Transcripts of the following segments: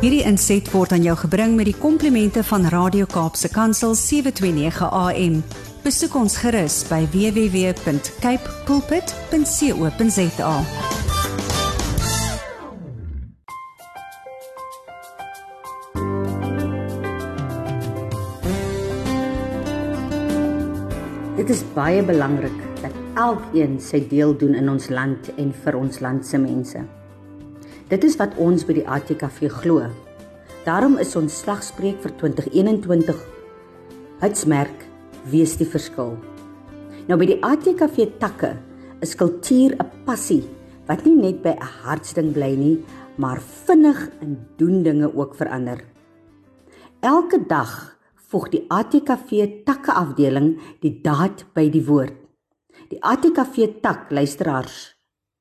Hierdie inset word aan jou gebring met die komplimente van Radio Kaapse Kansel 729 AM. Besoek ons gerus by www.cape pulpit.co.za. Dit is baie belangrik dat elkeen sy deel doen in ons land en vir ons land se mense. Dit is wat ons by die ATKV glo. Daarom is ons slagspreuk vir 2021 hitsmerk wees die verskil. Nou by die ATKV takke is kultuur 'n passie wat nie net by 'n hartsding bly nie, maar vinnig in doen dinge ook verander. Elke dag voeg die ATKV takke afdeling die daad by die woord. Die ATKV tak luisteraars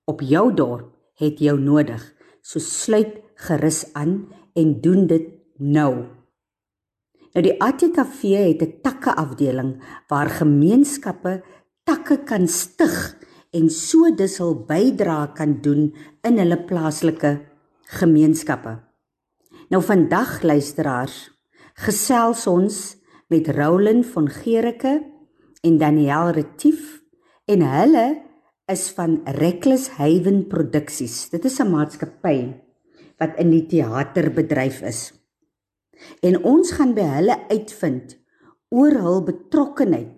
op jou dorp het jou nodig. So sluit gerus aan en doen dit nou. Nou die ATKV het 'n takke afdeling waar gemeenskappe takke kan stig en so dus hul bydra kan doen in hulle plaaslike gemeenskappe. Nou vandag luisteraars gesels ons met Roland van Gericke en Daniel Retief en hulle is van Reckless Haven Produksies. Dit is 'n maatskappy wat in die teaterbedryf is. En ons gaan by hulle uitvind oor hul betrokkeheid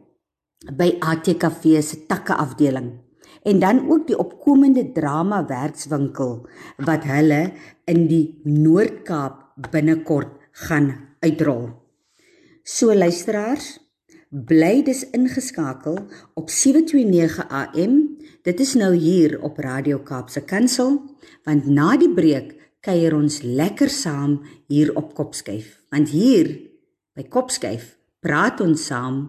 by ATKV se takke afdeling en dan ook die opkomende drama werkswinkel wat hulle in die Noord-Kaap binnekort gaan uitrol. So luisteraars, bly dis ingeskakel op 729 AM. Dit is nou hier op Radio Kaapse Kansel, want na die breek kuier ons lekker saam hier op Kopskyf. Want hier by Kopskyf praat ons saam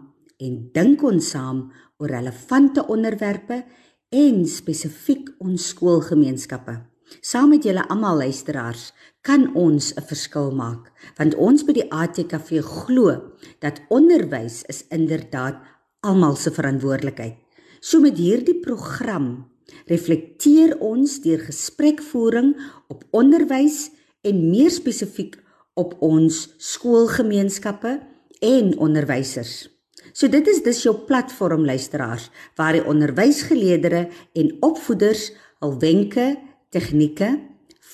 en dink ons saam oor relevante onderwerpe en spesifiek ons skoolgemeenskappe. Saam met julle almal luisteraars kan ons 'n verskil maak want ons by die ATKV glo dat onderwys is inderdaad almal se verantwoordelikheid. So met hierdie program reflekteer ons deur gesprekvoering op onderwys en meer spesifiek op ons skoolgemeenskappe en onderwysers. So dit is dus jou platform luisteraars waar die onderwysgeleerders en opvoeders hul wenke tegnieke,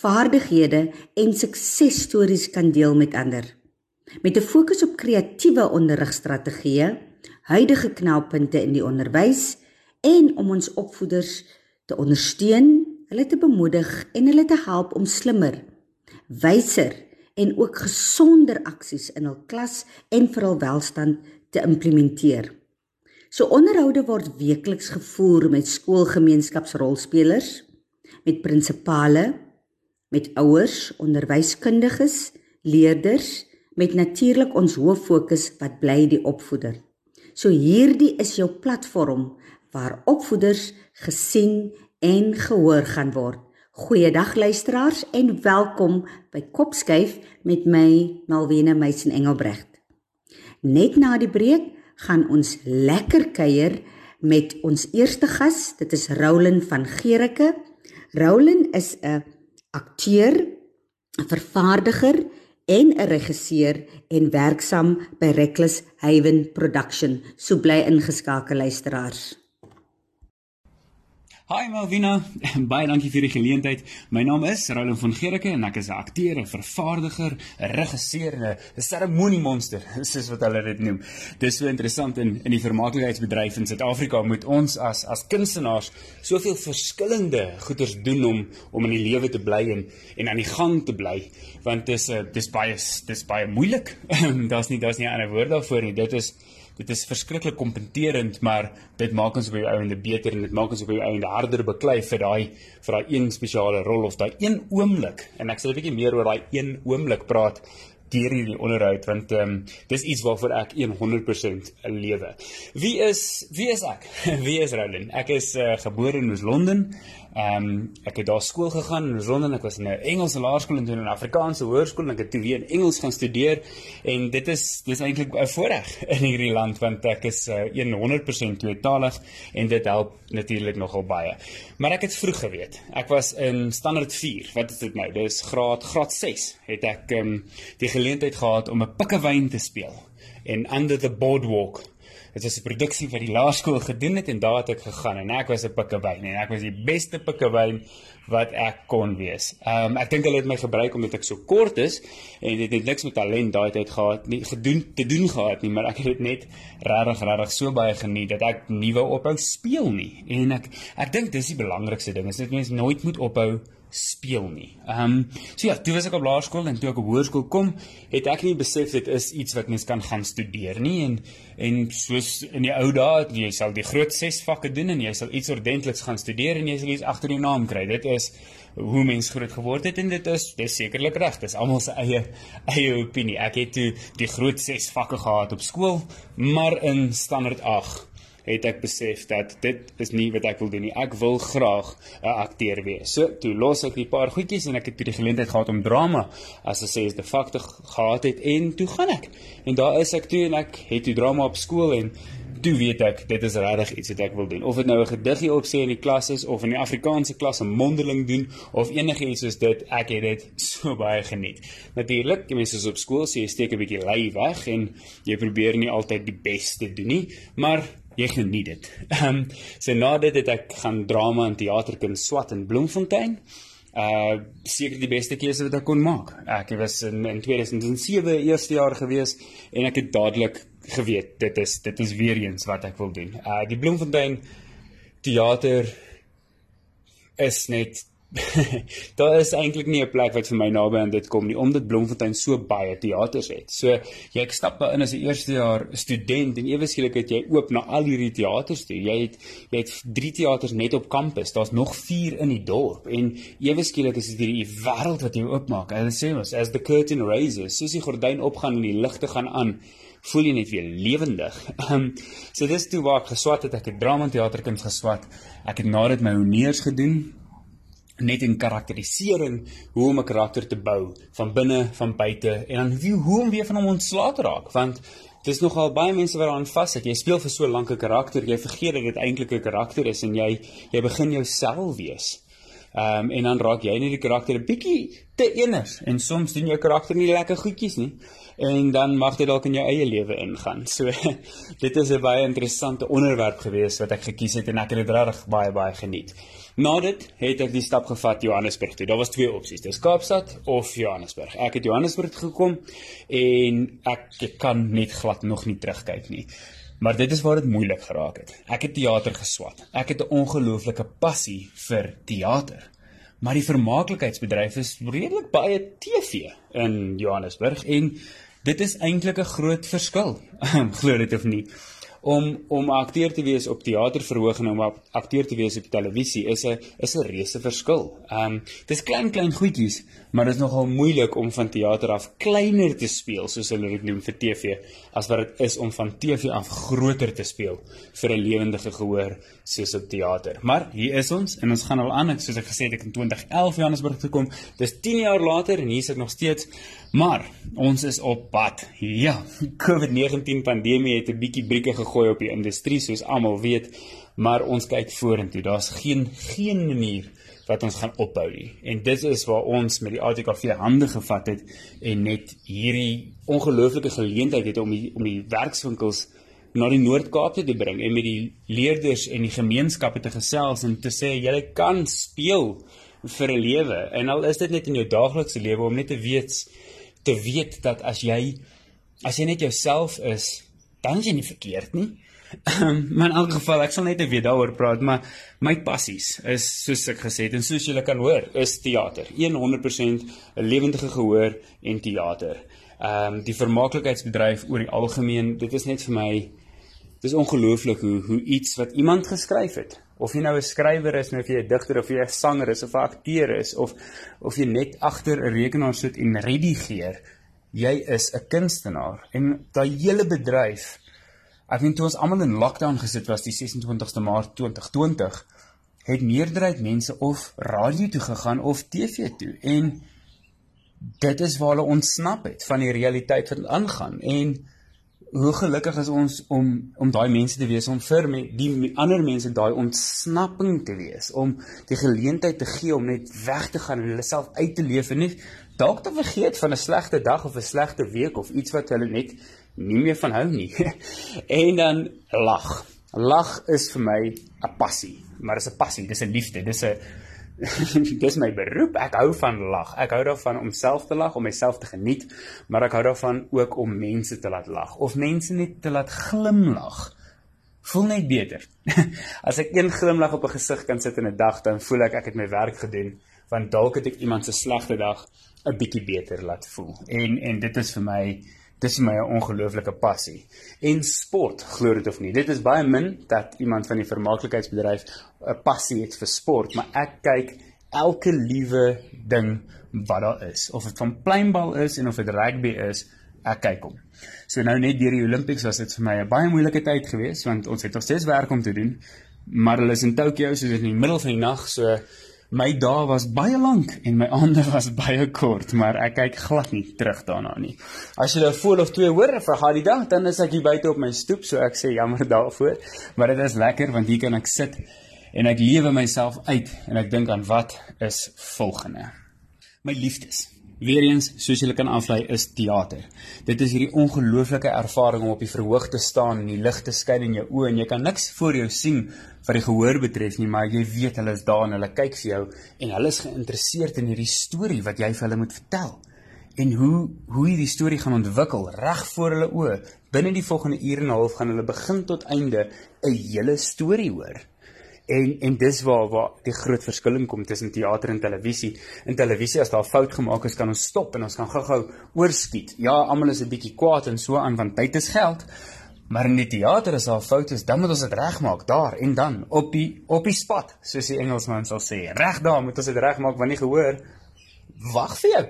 vaardighede en suksesstories kan deel met ander. Met 'n fokus op kreatiewe onderrigstrategieë, huidige knelpunte in die onderwys en om ons opvoeders te ondersteun, hulle te bemoedig en hulle te help om slimmer, wyser en ook gesonder aksies in hul klas en vir hul welstand te implementeer. So onderhoude word weekliks gevoer met skoolgemeenskapsrolspelers met prinsipale, met ouers, onderwyskundiges, leerders, met natuurlik ons hoof fokus wat bly die opvoeder. So hierdie is jou platform waar opvoeders gesien en gehoor gaan word. Goeiedag luisteraars en welkom by Kopskyf met my Malwena Meisen Engelbrecht. Net na die breek gaan ons lekker kuier met ons eerste gas, dit is Roland van Gericke. Roland is 'n akteur, 'n vervaardiger en 'n regisseur en werksaam by Reckless Haven Production. So bly ingeskakel luisteraars. Hi Malvina, baie dankie vir die geleentheid. My naam is Roland van Gericke en ek is 'n akteur, 'n vervaardiger, regisseur en 'n seremoniemonster, soos wat hulle dit noem. Dis so interessant in in die vermaaklikheidsbedryf in Suid-Afrika moet ons as as kunstenaars soveel verskillende goeders doen om om in die lewe te bly en en aan die gang te bly, want dis 'n uh, dis baie dis baie moeilik. daar's nie daar's nie 'n ander woord daarvoor nie. Dit is dit is verskriklik kompeterend, maar dit maak ons op die ouende beter en dit maak ons op die ouende harder beklei vir daai vir daai een spesiale rol of daai een oomblik. En ek sal 'n bietjie meer oor daai een oomblik praat deur hierdie onderhoud want ehm um, dis iets waarvoor ek 100% lewe. Wie is wie is ek? wie is Roland? Ek is uh, gebore in Londen. Ehm um, ek het daar skool gegaan in Londen. Ek was in 'n Engelse laerskool en toe in 'n Afrikaanse hoërskool en ek het toe weer in Engels gaan studeer en dit is dis eintlik 'n voorreg in hierdie land want ek is uh, 100% tweetalig en dit help natuurlik nogal baie. Maar ek het vroeg geweet. Ek was in standaard 4. Wat is dit nou? Dis graad graad 6 het ek ehm um, die geleentheid gehad om 'n pikkewyn te speel en Under the Boardwalk Dit was 'n produksie wat die laerskool gedoen het en daar het ek gegaan en ek was 'n pikkewyn en ek was die beste pikkewyn wat ek kon wees. Ehm um, ek dink hulle het my gebruik omdat ek so kort is en dit het niks met talent daai tyd gehad nie gedoen te doen gehad nie, maar ek het dit net regtig regtig so baie geniet dat ek nie wou ophou speel nie. En ek ek dink dis die belangrikste ding is dit mense nooit moet ophou speel nie. Ehm um, so ja, toe was ek op laerskool en toe ek op hoërskool kom, het ek nie besef dit is iets wat mens kan gaan studeer nie en en soos in die ou dae, jy sal die groot 6 vakke doen en jy sal iets ordentliks gaan studeer en jy sal iets agter jou naam kry. Dit is hoe mens groot geword het en dit is dis sekerlik reg. Dis almal se eie eie opinie. Ek het toe die groot 6 vakke gehad op skool, maar in standaard 8 het ek besef dat dit is nie wat ek wil doen nie. Ek wil graag 'n akteur wees. So, toe los ek die paar goedjies en ek het die geleentheid gehad om drama as 'n sesde fakte gehad het en toe gaan ek. En daar is ek toe en ek het die drama op skool en toe weet ek dit is regtig iets wat ek wil doen. Of dit nou 'n gediggie opsê in die klas is of in die Afrikaanse klas 'n mondeling doen of enigiets soos dit, ek het dit so baie geniet. Natuurlik, mense is op skool, so jy steek 'n bietjie lui weg en jy probeer nie altyd die beste doen nie, maar jy geniet dit. Ehm um, so na dit het ek gaan drama en teaterkuns swat in Bloemfontein. Uh seker die beste keuse wat ek kon maak. Ek was in, in 2007 eerste jaar gewees en ek het dadelik geweet dit is dit is weer eens wat ek wil doen. Uh die Bloemfontein teater is net daar is eintlik nie 'n plek wat vir my naby aan dit kom nie omdat Bloemfontein so baie teaters het. So jy ek stap daar in as 'n eerste jaar student en ewe skielik het jy oop na al hierdie teaters toe. Jy het jy het drie teaters net op kampus. Daar's nog 4 in die dorp en ewe skielik is dit hierdie wêreld wat jy oopmaak. Hulle sê ons as the curtain raises, soos die gordyn opgaan en die ligte gaan aan voel jy net weer lewendig. Ehm um, so dis toe waar ek geswat het, ek het drama teaterkuns geswat. Ek het nadat my honeurs gedoen net in karakterisering hoe om 'n karakter te bou van binne, van buite en dan wie hoe om weer van hom ontslae te raak want dis nogal baie mense wat daaraan vassit. Jy speel vir so lank 'n karakter, jy vergeet dat dit eintlik 'n karakter is en jy jy begin jouself wees. Ehm um, en dan raak jy net die karakter 'n bietjie te eners en soms doen jou karakter nie lekker goedjies nie en dan mag dit dalk in jou eie lewe ingaan. So dit is 'n baie interessante onderwerp gewees wat ek gekies het en ek het dit regtig baie baie geniet. Na dit het ek die stap gevat Johannesburg toe. Daar was twee opsies, dis Kaapstad of Johannesburg. Ek het Johannesburg gekom en ek, ek kan net glad nog nie terugkyk nie. Maar dit is waar dit moeilik geraak het. Ek het teater geswat. Ek het 'n ongelooflike passie vir teater. Maar die vermaaklikheidsbedryf is redelik baie TV in Johannesburg en dit is eintlik 'n groot verskil. Glo dit of nie om om akteur te wees op teaterverhoog en om akteur te wees op televisie is 'n is 'n reuse verskil. Ehm um, dis klein klein goedjies, maar dit is nogal moeilik om van teater af kleiner te speel soos hulle dit noem vir TV as wat dit is om van TV af groter te speel vir 'n lewendige gehoor soos op teater. Maar hier is ons en ons gaan al aan, soos ek gesê het ek in 2011 Johannesburg toe kom. Dis 10 jaar later en hier is ek nog steeds Maar ons is op pad. Ja, COVID-19 pandemie het 'n bietjie brieke gegooi op die industrie soos almal weet, maar ons kyk vorentoe. Daar's geen geen manier wat ons gaan ophou nie. En dit is waar ons met die ATKV hande gevat het en net hierdie ongelooflike geleentheid het om die, om die werkswinkels na die Noord-Kaap te bring en met die leerders en die gemeenskappe te gesels en te sê jy kan speel vir 'n lewe en al is dit net in jou daaglikse lewe om net te weet te weet dat as jy as jy net jouself is, dan is jy nie verkeerd nie. Maar in elk geval, ek sal net weer daaroor praat, maar my passies is soos ek gesê het en soos julle kan hoor, is teater. 100% 'n lewendige gehoor en teater. Ehm um, die vermaaklikheidsbedryf oor die algemeen, dit is net vir my dis ongelooflik hoe hoe iets wat iemand geskryf het of jy nou 'n skrywer is, of jy 'n digter of jy 'n sanger is of 'n akteur is of of jy net agter 'n rekenaar sit en redigeer, jy is 'n kunstenaar. En daai hele bedryf, ek weet toe ons almal in lockdown gesit was die 26ste Maart 2020, het meerderheid mense of radio toe gegaan of TV toe. En dit is waar hulle ontsnap het van die realiteit wat aangaan. En hoe gelukkig is ons om om daai mense te wees om vir me, die ander mense daai ontsnapping te wees om die geleentheid te gee om net weg te gaan en hulle self uit te leef en net dalk te vergeet van 'n slegte dag of 'n slegte week of iets wat hulle net nie meer van hou nie en dan lag lag is vir my 'n passie maar dis 'n passie dis 'n liefde dis 'n dis my beroep. Ek hou van lag. Ek hou daarvan om self te lag, om myself te geniet, maar ek hou daarvan ook om mense te laat lag of mense net te laat glimlag. Voel net beter. As ek een glimlag op 'n gesig kan sit in 'n dag, dan voel ek ek het my werk gedoen, want dalk het ek iemand se slegte dag 'n bietjie beter laat voel. En en dit is vir my dis my ongelooflike passie. En sport, glo dit of nie. Dit is baie min dat iemand van die vermaaklikheidsbedryf 'n passie het vir sport, maar ek kyk elke liewe ding wat daar is. Of dit van pleinbal is en of dit rugby is, ek kyk hom. So nou net deur die Olimpiese was dit vir my 'n baie moeilike tyd geweest want ons het nog steeds werk om te doen. Maar hulle is in Tokio, so dit is in die middel van die nag, so My dae was baie lank en my aande was baie kort, maar ek kyk glad nie terug daarna nie. As jy 'n voel of twee hoor vir daai dag, dan is ek hier buite op my stoep, so ek sê jammer daarvoor, maar dit is lekker want hier kan ek sit en ek lewe myself uit en ek dink aan wat is volgende. My liefdes. Weereens, soos julle kan aflei, is teater. Dit is hierdie ongelooflike ervaring om op die verhoog te staan en die lig te skyn in jou oë en jy kan niks voor jou sien wat die gehoor betref nie, maar jy weet hulle is daar en hulle kyk vir jou en hulle is geïnteresseerd in hierdie storie wat jy vir hulle moet vertel. En hoe hoe hierdie storie gaan ontwikkel reg voor hulle oë. Binne die volgende uur en 'n half gaan hulle begin tot einde 'n hele storie hoor. En en dis waar waar die groot verskil kom tussen teater en televisie. In televisie as daar 'n fout gemaak is, kan ons stop en ons kan gou-gou oorskiet. Ja, almal is 'n bietjie kwaad en so aan want tyd is geld. Maar in die teater as daar 'n fout is, dan moet ons dit regmaak daar en dan op die op die spot, soos die Engelsman sal sê. Reg daar moet ons dit regmaak want nie gehoor wag vir jou.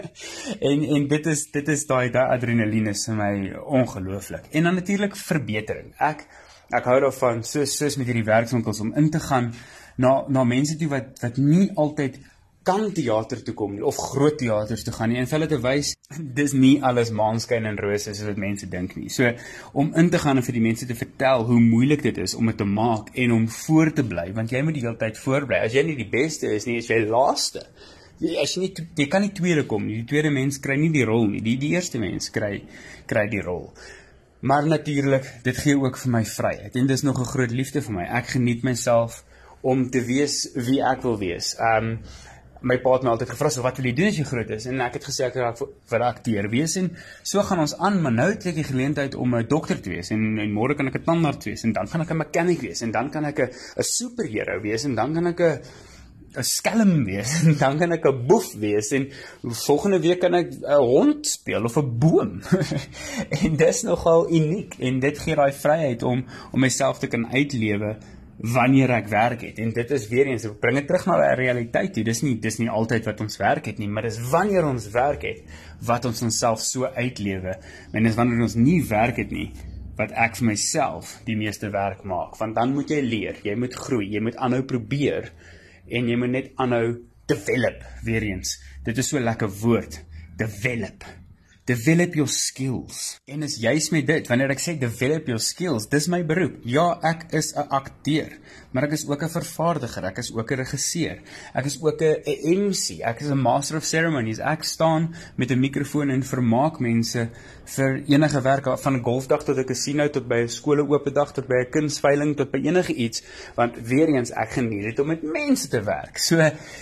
en en dit is dit is daai daai adrenalien is vir my ongelooflik. En dan natuurlik verbetering. Ek ek hou daarvan soos soos met hierdie werkswinkels om in te gaan na na mense toe wat wat nie altyd kan teater toe kom nie of groot teaters toe gaan nie en vir hulle te wys dis nie alles maanskyn en rose soos wat mense dink nie. So om in te gaan en vir die mense te vertel hoe moeilik dit is om dit te maak en om voor te bly want jy moet die hele tyd voorbly. As jy nie die beste is nie, is jy laaste. As jy nie jy kan nie tweede kom nie. Die tweede mens kry nie die rol nie. Die die eerste mens kry kry die rol. Maar natuurlik, dit gee ook vir my vryheid. En dis nog 'n groot liefde vir my. Ek geniet myself om te wees wie ek wil wees. Um my pa het my altyd gevra so wat wil jy doen as jy groot is? En ek het gesê ek wil vir akteur wees. En so gaan ons aan maar nou het ek die geleentheid om 'n dokter te wees. En en môre kan ek 'n tandarts wees. En dan gaan ek 'n mechanic wees. En dan kan ek 'n 'n superheld wees. En dan kan ek 'n 'n skelm wees en dan kan ek 'n boef wees en volgende week kan ek 'n hond speel of 'n boom. en dis nogal uniek en dit gee daai vryheid om om myself te kan uitlewe wanneer ek werk het. En dit is weer eens ek bring dit terug na die realiteit toe. Dis nie dis nie altyd wat ons werk het nie, maar dis wanneer ons werk het wat ons onsself so uitlewe. En dis wanneer ons nie werk het nie wat ek vir myself die meeste werk maak. Want dan moet jy leer, jy moet groei, jy moet aanhou probeer en jy moet net aanhou develop weer eens. Dit is so 'n lekker woord, develop. Develop your skills. En is juis met dit, wanneer ek sê develop your skills, dis my beroep. Ja, ek is 'n akteur, maar ek is ook 'n vervaardiger, ek is ook 'n regisseur. Ek is ook 'n MC, ek is 'n master of ceremonies. Ek staan met 'n mikrofoon en vermaak mense vir enige werk van 'n golfdag tot 'n casino tot by 'n skole oop dag tot by 'n kunsveiling tot by enige iets, want weer eens ek geniet dit om met mense te werk. So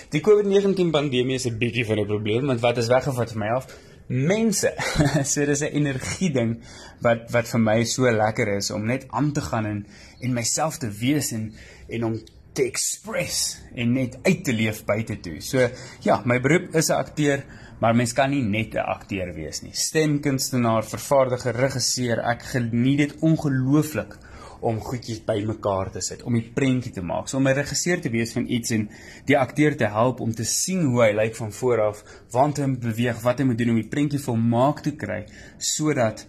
die COVID-19 pandemie is 'n bietjie van 'n probleem, want wat is weggevat van my af? Mense. so dis 'n energie ding wat wat vir my so lekker is om net aan te gaan en en myself te wees en en om te express en net uit te leef buite toe. So ja, my beroep is 'n akteur, maar mens kan nie net 'n akteur wees nie. Stemkunstenaar, vervaardiger, regisseur, ek geniet dit ongelooflik om goedjies bymekaar te sit, om die prentjie te maak, so om 'n regisseur te wees van iets en die akteur te help om te sien hoe hy lyk van voor af, want hy beweeg, wat hy moet doen om die prentjie volmaak te kry sodat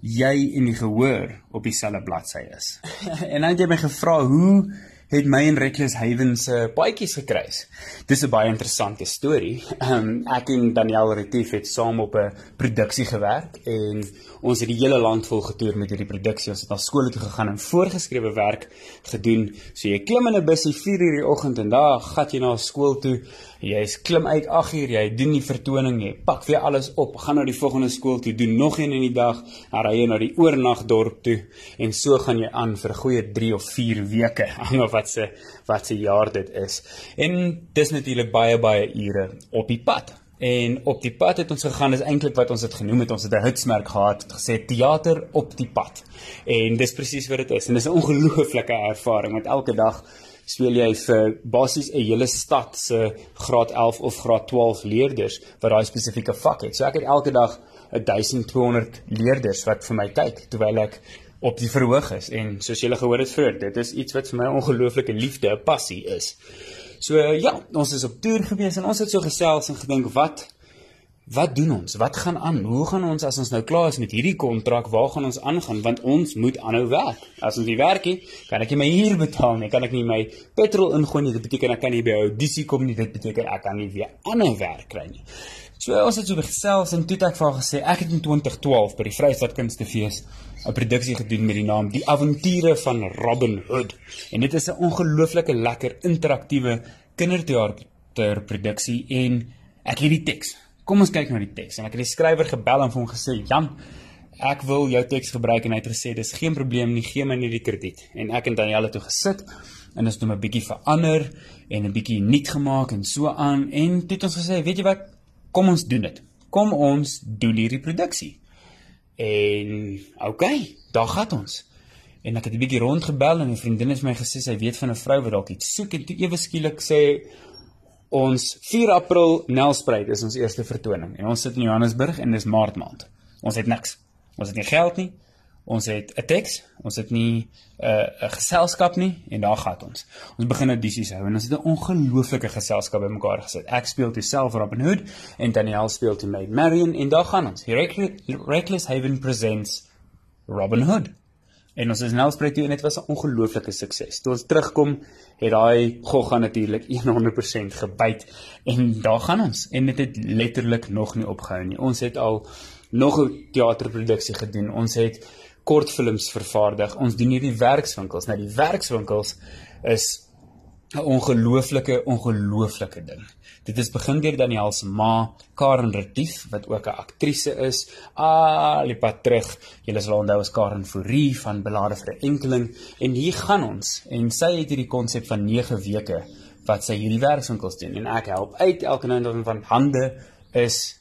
jy en die gehoor op dieselfde bladsy is. en dan het jy my gevra hoe het my en Reckless Haven se paadjies gekruis. Dis 'n baie interessante storie. Um, ek en Daniel Retief het saam op 'n produksie gewerk en ons het die hele land vol getoer met hierdie produksie. Ons het na skole toe gegaan en voorgeskrewe werk gedoen. So jy klim in 'n busie 4:00 die oggend en daar gat jy na skool toe. Jy klim uit 8:00, jy doen die vertoning, jy pak weer alles op, gaan na die volgende skool toe, doen nog een in die dag, dan ry jy na die oornagdorp toe en so gaan jy aan vir 'n goeie 3 of 4 weke, hang of wat se wat se jaar dit is. En dis natuurlik baie baie ure op die pad. En op die pad het ons gegaan is eintlik wat ons het genoem het ons het 'n hitsmerk gehad het gesê teater op die pad. En dis presies wat dit is en dis 'n ongelooflike ervaring want elke dag speel jy vir basies 'n hele stad se graad 11 of graad 12 leerders wat daai spesifieke vak het. So ek het elke dag 1200 leerders wat vir my kyk terwyl ek op die verhoog is en soos julle gehoor het vroeër, dit is iets wat vir my 'n ongelooflike liefde, 'n passie is. So ja, ons is op toer gewees en ons het so gesels en gedink wat wat doen ons? Wat gaan aan? Hoe gaan ons as ons nou klaar is met hierdie kontrak, waar gaan ons aangaan? Want ons moet aanhou werk. As ons nie werk nie, kan ek nie my huur betaal nie, kan ek nie my petrol ingooi nie. Dit beteken ek kan nie by audisie kom nie. Dit beteken ek kan nie weer ander werk kry nie. So ons het so gesels en toe het ek vir haar gesê ek het in 2012 by die Vrystaat Kunstefees 'n produksie gedoen met die naam Die Avonture van Robin Hood. En dit is 'n ongelooflike lekker interaktiewe kinderteater produksie en ek het die teks. Kom ons kyk na die teks. En ek het die skrywer gebel en vir hom gesê, "Jan, ek wil jou teks gebruik" en hy het gesê, "Dis geen probleem nie, gee my net die krediet." En ek en Danielle het toe gesit en ons het hom 'n bietjie verander en 'n bietjie nuut gemaak en so aan en toe het ons gesê, "Weet jy wat? Kom ons doen dit. Kom ons doen hierdie produksie." En okay, daar gaan ons. En ek het 'n bietjie rondgebel en 'n vriendin het my gesê sy weet van 'n vrou wat dalk iets soek en toe ewe skielik sê ons 4 April Nelspruit is ons eerste vertoning en ons sit in Johannesburg en dis Maart maand. Ons het niks. Ons het nie geld nie. Ons het 'n teks, ons het nie 'n uh, 'n geselskap nie en daar gaan ons. Ons begin audisies hou en ons het 'n ongelooflike geselskap bymekaar gesit. Ek speel toe self Robin Hood en Danielle speel toe Maid Marian en daar gaan ons. Reckless Haven presents Robin Hood. En ons is nou spreek toe en dit was 'n ongelooflike sukses. Toe ons terugkom, het daai gogga natuurlik 100% gebyt en daar gaan ons. En dit het letterlik nog nie opgehou nie. Ons het al nog 'n teaterproduksie gedoen. Ons het kortfilms vervaardig. Ons doen hierdie werkswinkels. Nou die werkswinkels is 'n ongelooflike ongelooflike ding. Dit is begin deur Daniel se ma, Karen Retief wat ook 'n aktrise is. Al die pad terug. Julle sal onthou as Karen Fourie van Belade vir 'n enkeling en hier gaan ons en sy het hierdie konsep van 9 weke wat sy hierdie werkswinkels doen en ek help uit elke nou en dan van hande is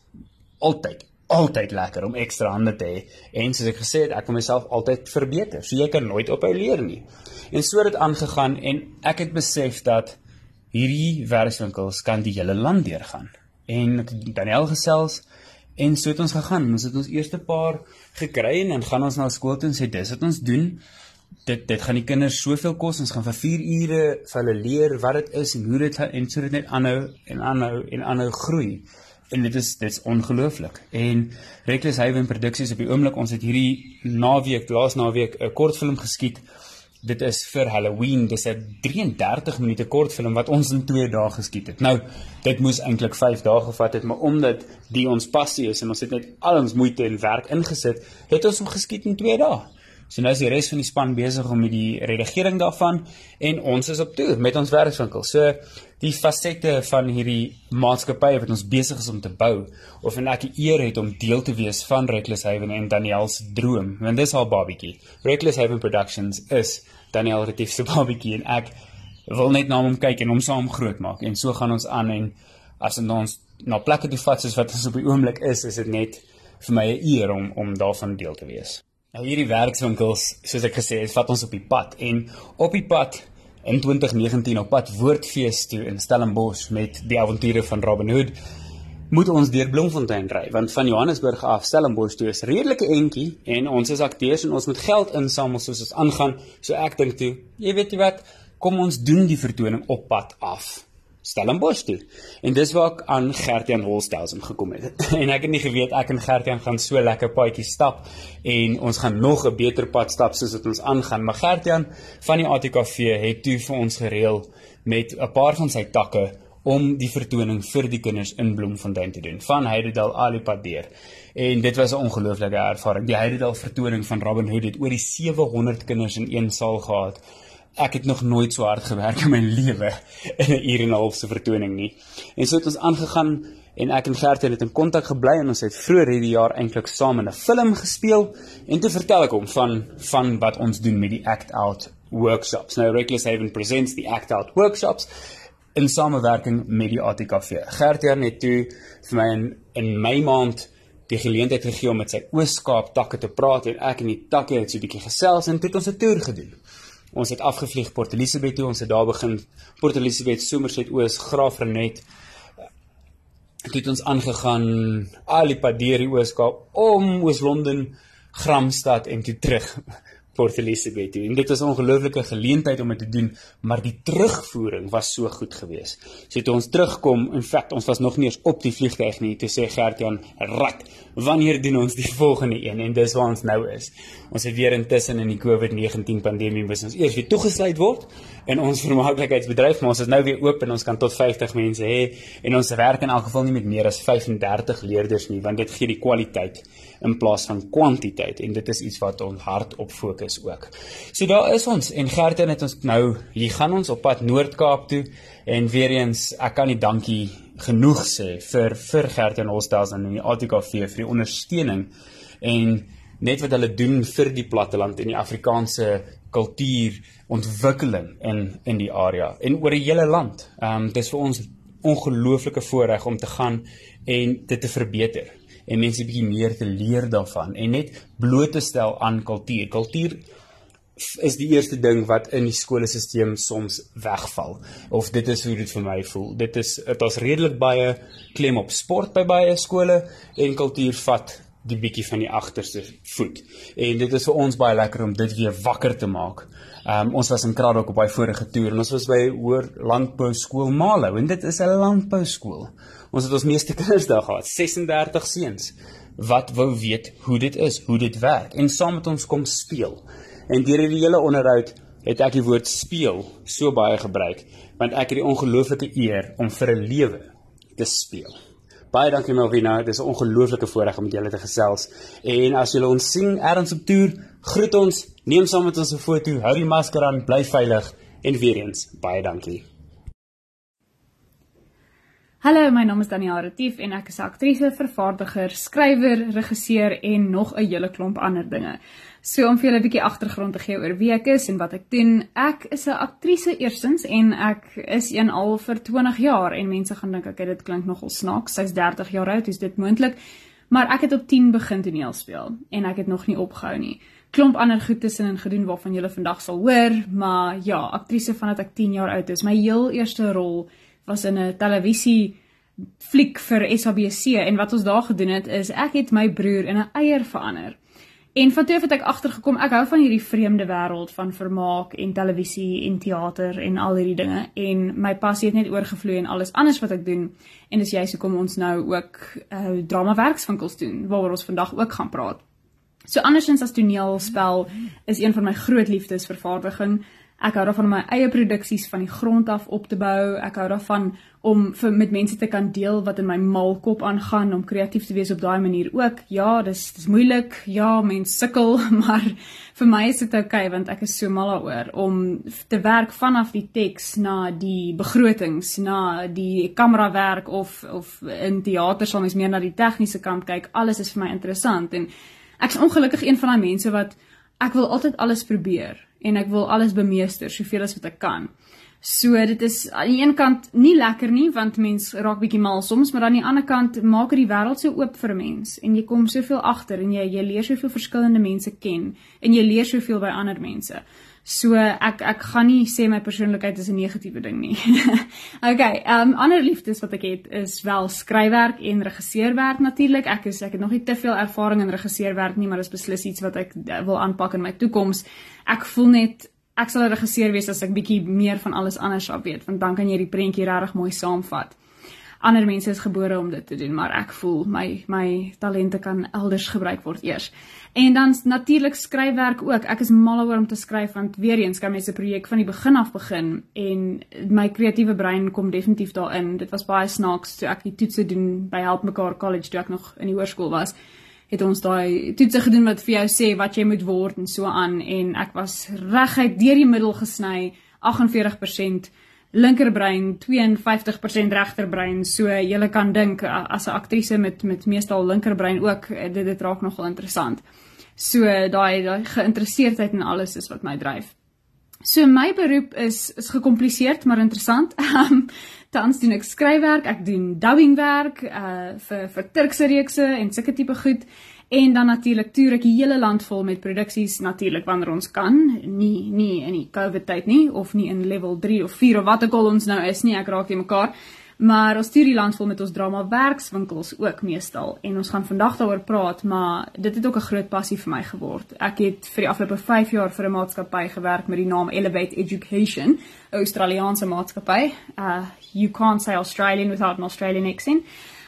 altyd altyd lekker om ekstra hande te hê en soos ek gesê het, ek wil myself altyd verbeter. So jy kan nooit ophou leer nie. En so het dit aangegaan en ek het besef dat hierdie werkswinkels kan die hele land deurgaan. En Daniel gesels en so het ons gegaan. Ons het ons eerste paar gekry en dan gaan ons na skool toe en sê dis wat ons doen. Dit dit gaan die kinders soveel kos. Ons gaan vir 4 ure vir hulle leer wat dit is en hoe dit en so dit net aanhou en aanhou en aanhou groei en dit is dit's ongelooflik. En Reckless Haven Produksies op die oomblik ons het hierdie naweek, laas naweek 'n kortfilm geskiet. Dit is vir Halloween. Dis 'n 33 minute kortfilm wat ons in 2 dae geskiet het. Nou, dit moes eintlik 5 dae gevat het, maar omdat die ons passie is en ons het net al ons moeite en werk ingesit, het ons hom geskiet in 2 dae. So nou is die res van die span besig om met die redigering daarvan en ons is op toer met ons werkswinkel. So die fasette van hierdie maatskappy wat ons besig is om te bou of en ek eer het om deel te wees van Reckless Haven en Daniel se droom, want dis haar babietjie. Reckless Haven Productions is Daniel Retief se babietjie en ek wil net na hom kyk en hom saam groot maak en so gaan ons aan en as ons na plekke toe vat soos wat ons op die oomblik is, is dit net vir my 'n eer om om daarvan deel te wees. Nou hierdie werkswinkels, soos ek gesê het, vat ons op die pad en op die pad in 2019 op pad Woordfees toe in Stellenbosch met die avonture van Robin Hood moet ons deur Bloemfontein ry want van Johannesburg af Stellenbosch toe is redelike entjie en ons is akteurs en ons moet geld insamel soos ons aangaan. So ek dink toe jy weet jy wat kom ons doen die vertoning op pad af Stellenbosch toe. En dis waar ek aan Gertian Holstelsen gekom het. en ek het nie geweet ek en Gertian gaan so lekker paadjie stap en ons gaan nog 'n beter pad stap soos wat ons aangaan. Maar Gertian van die ATKV het toe vir ons gereël met 'n paar van sy takke om die vertoning vir die kinders in Bloemfontein te doen van Heidedal Alipad deur. En dit was 'n ongelooflike ervaring. Die Heidedal vertoning van Robin Hood het oor die 700 kinders in een saal gehad ek het nog nooit so hard gewerk in my lewe in 'n uur en 'n half se vertoning nie. En so het ons aangegaan en ek en Gert het in kontak gebly en ons het vroeër hierdie jaar eintlik saam in 'n film gespeel en toe vertel ek hom van van wat ons doen met die Act Out workshops. Nou Reckless Haven presents die Act Out workshops in samewerking met die ATKV. Gert het toe vir my in in my maand die geleentheid gegee om met sy Oos-Kaap takke te praat en ek en die takke het so 'n bietjie gesels en toe het ons 'n toer gedoen. Ons het afgevlieg Port Elizabeth toe. Ons het daar begin Port Elizabeth, Somerset Oos, Graafrenet. Toe het ons aangegaan al die pad deur die Ooskaap om Oos-London, Gramstad en toe terug Port Elizabeth toe. En dit was 'n ongelooflike geleentheid om dit te doen, maar die terugvoering was so goed geweest. So toe ons terugkom, in feite ons was nog nie eens op die vliegtuig nie, toe sê Gertjan, "Rat, wanneer doen ons die volgende een?" En dis waar ons nou is. Ons het weer intussen in die COVID-19 pandemie moes ons eers weer toegesluit word in ons vermaaklikheidsbedryf, maar ons is nou weer oop en ons kan tot 50 mense hê en ons werk in elk geval nie met meer as 35 leerders nie, want dit gee die kwaliteit in plaas van kwantiteit en dit is iets wat ons hard op fokus ook. So daar is ons en Gertyn het ons nou hier gaan ons op pad Noord-Kaap toe en weer eens ek kan nie dankie genoeg sê vir vir Gertyn Hostels en die ATKV vir die ondersteuning en net wat hulle doen vir die platteland en die Afrikaanse kultuur ontwikkeling in in die area en oor die hele land. Ehm um, dis vir ons ongelooflike voorreg om te gaan en dit te verbeter en mense bietjie meer te leer daarvan en net bloot te stel aan kultuur. Kultuur is die eerste ding wat in die skoolstelsel soms wegval of dit is hoe dit vir my voel. Dit is dit is redelik baie klem op sport by baie skole en kultuur vat die bietjie van die agterste voet. En dit is vir ons baie lekker om dit weer wakker te maak. Um ons was in Kraddock op baie vorige toer en ons was by Hoër Landbou Skool Malo en dit is 'n landbou skool. Ons het ons meeste kinders daar gehad, 36 seuns wat wou weet hoe dit is, hoe dit werk en saam met ons kom speel. En deur die hele onderhoud het ek die woord speel so baie gebruik want ek het die ongelooflike eer om vir 'n lewe te speel. Baie dankie Melvina, dis 'n ongelooflike voorreg om met julle te gesels. En as julle ons sien ergens op toer, groet ons, neem saam met ons 'n foto, hou die masker aan, bly veilig en weer eens baie dankie. Hallo, my naam is Danielle Retief en ek is 'n aktrise, vervaardiger, skrywer, regisseur en nog 'n hele klomp ander dinge. So om vir julle 'n bietjie agtergrond te gee oor wie ek is en wat ek doen. Ek is 'n aktrise eerstens en ek is een al vir 20 jaar en mense gaan dink ek dit klink nogal snaaks. Sy's 30 jaar oud, is dit moontlik? Maar ek het op 10 begin toneel speel en ek het nog nie opgehou nie. Klomp ander goed tussenin gedoen waarvan julle vandag sal hoor, maar ja, aktrise vandat ek 10 jaar oud is. My heel eerste rol was in 'n televisie fliek vir SABC en wat ons daar gedoen het is ek het my broer in 'n eier verander. En van toe het ek agtergekom ek hou van hierdie vreemde wêreld van vermaak en televisie en teater en al hierdie dinge en my passie het net oorgevloei in alles anders wat ek doen en dis juist hoekom ons nou ook uh drama werkswinkels doen waaroor ons vandag ook gaan praat. So andersins as toneelspel is een van my groot liefdes vervaardiging. Ek hou daarvan om my eie produksies van die grond af op te bou. Ek hou daarvan om vir met mense te kan deel wat in my malkop aangaan om kreatief te wees op daai manier ook. Ja, dis dis moeilik. Ja, mense sukkel, maar vir my is dit oukei okay, want ek is so mal daaroor om te werk vanaf die teks na die begrotings, na die kamerawerk of of in teater sal mens meer na die tegniese kant kyk. Alles is vir my interessant en ek's ongelukkig een van daai mense wat ek wil altyd alles probeer en ek wil alles bemeester soveel as wat ek kan. So dit is aan die een kant nie lekker nie want mens raak bietjie mal soms, maar aan die ander kant maak dit die wêreld so oop vir 'n mens en jy kom soveel agter en jy jy leer soveel verskillende mense ken en jy leer soveel by ander mense. So ek ek gaan nie sê my persoonlikheid is 'n negatiewe ding nie. okay, ehm um, ander liefdes wat ek het is wel skryfwerk en regisseurwerk natuurlik. Ek is ek het nog nie te veel ervaring in regisseurwerk nie, maar dit is beslis iets wat ek eh, wil aanpak in my toekoms. Ek voel net ek sal 'n regisseur wees as ek bietjie meer van alles anders af weet, want dan kan jy die prentjie regtig mooi saamvat. Ander mense is gebore om dit te doen, maar ek voel my my talente kan elders gebruik word eers. En dan natuurlik skryfwerk ook. Ek is mal oor om te skryf want weer eens kan mens 'n projek van die begin af begin en my kreatiewe brein kom definitief daarin. Dit was baie snaaks toe ek die toetse doen by Help Mekaar College toe ek nog in die hoërskool was het ons daai toetse gedoen wat vir jou sê wat jy moet word en so aan en ek was reguit deur die middel gesny 48% linkerbrein 52% regterbrein. So jy kan dink as 'n aktrise met met meestal linkerbrein ook dit dit raak nogal interessant. So daai daai geïnteresseerdheid in alles is wat my dryf. So my beroep is is gekompliseerd maar interessant. Ehm tans doen ek skryfwerk, ek doen dubbingwerk uh vir vir Turkse reekse en sulke tipe goed en dan natuurlik toer ek die hele land vol met produksies natuurlik wanneer ons kan, nie nie in die COVID tyd nie of nie in level 3 of 4 of wat ook al ons nou is nie, ek raak nie mekaar. Maar ons stuur die land vol met ons drama werkswinkels ook meestal en ons gaan vandag daaroor praat, maar dit het ook 'n groot passie vir my geword. Ek het vir die afgelope 5 jaar vir 'n maatskappy gewerk met die naam Elevate Education, 'n Australiese maatskappy. Uh you can't say Australian without an Australian accent.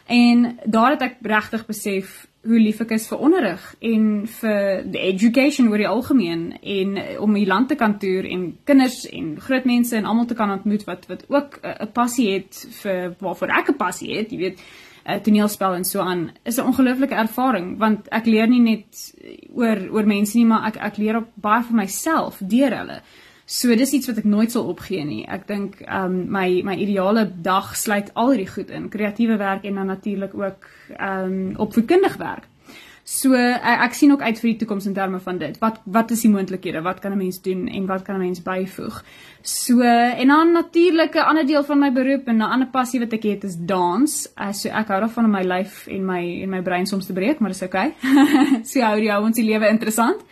En daar het ek regtig besef hoe lief ek is vir onderrig en vir the education oor die algemeen en om die land te kan toer en kinders en groot mense en almal te kan ontmoet wat wat ook 'n passie het vir waarvoor ek 'n passie het, jy weet, 'n toneelspel en so aan, is 'n ongelooflike ervaring want ek leer nie net oor oor mense nie, maar ek ek leer ook baie vir myself deur hulle. So dis iets wat ek nooit sal opgee nie. Ek dink ehm um, my my ideale dag sluit al hierdie goed in, kreatiewe werk en dan natuurlik ook ehm um, opvoedkundig werk. So ek, ek sien ook uit vir die toekoms in terme van dit. Wat wat is die moontlikhede? Wat kan 'n mens doen en wat kan 'n mens byvoeg? So en dan natuurlik 'n ander deel van my beroep en 'n ander passie wat ek het is dans. Uh, so ek hou daarvan om my lyf en my en my brein soms te breek, maar dis oukei. Okay. so hou jy ons die lewe interessant.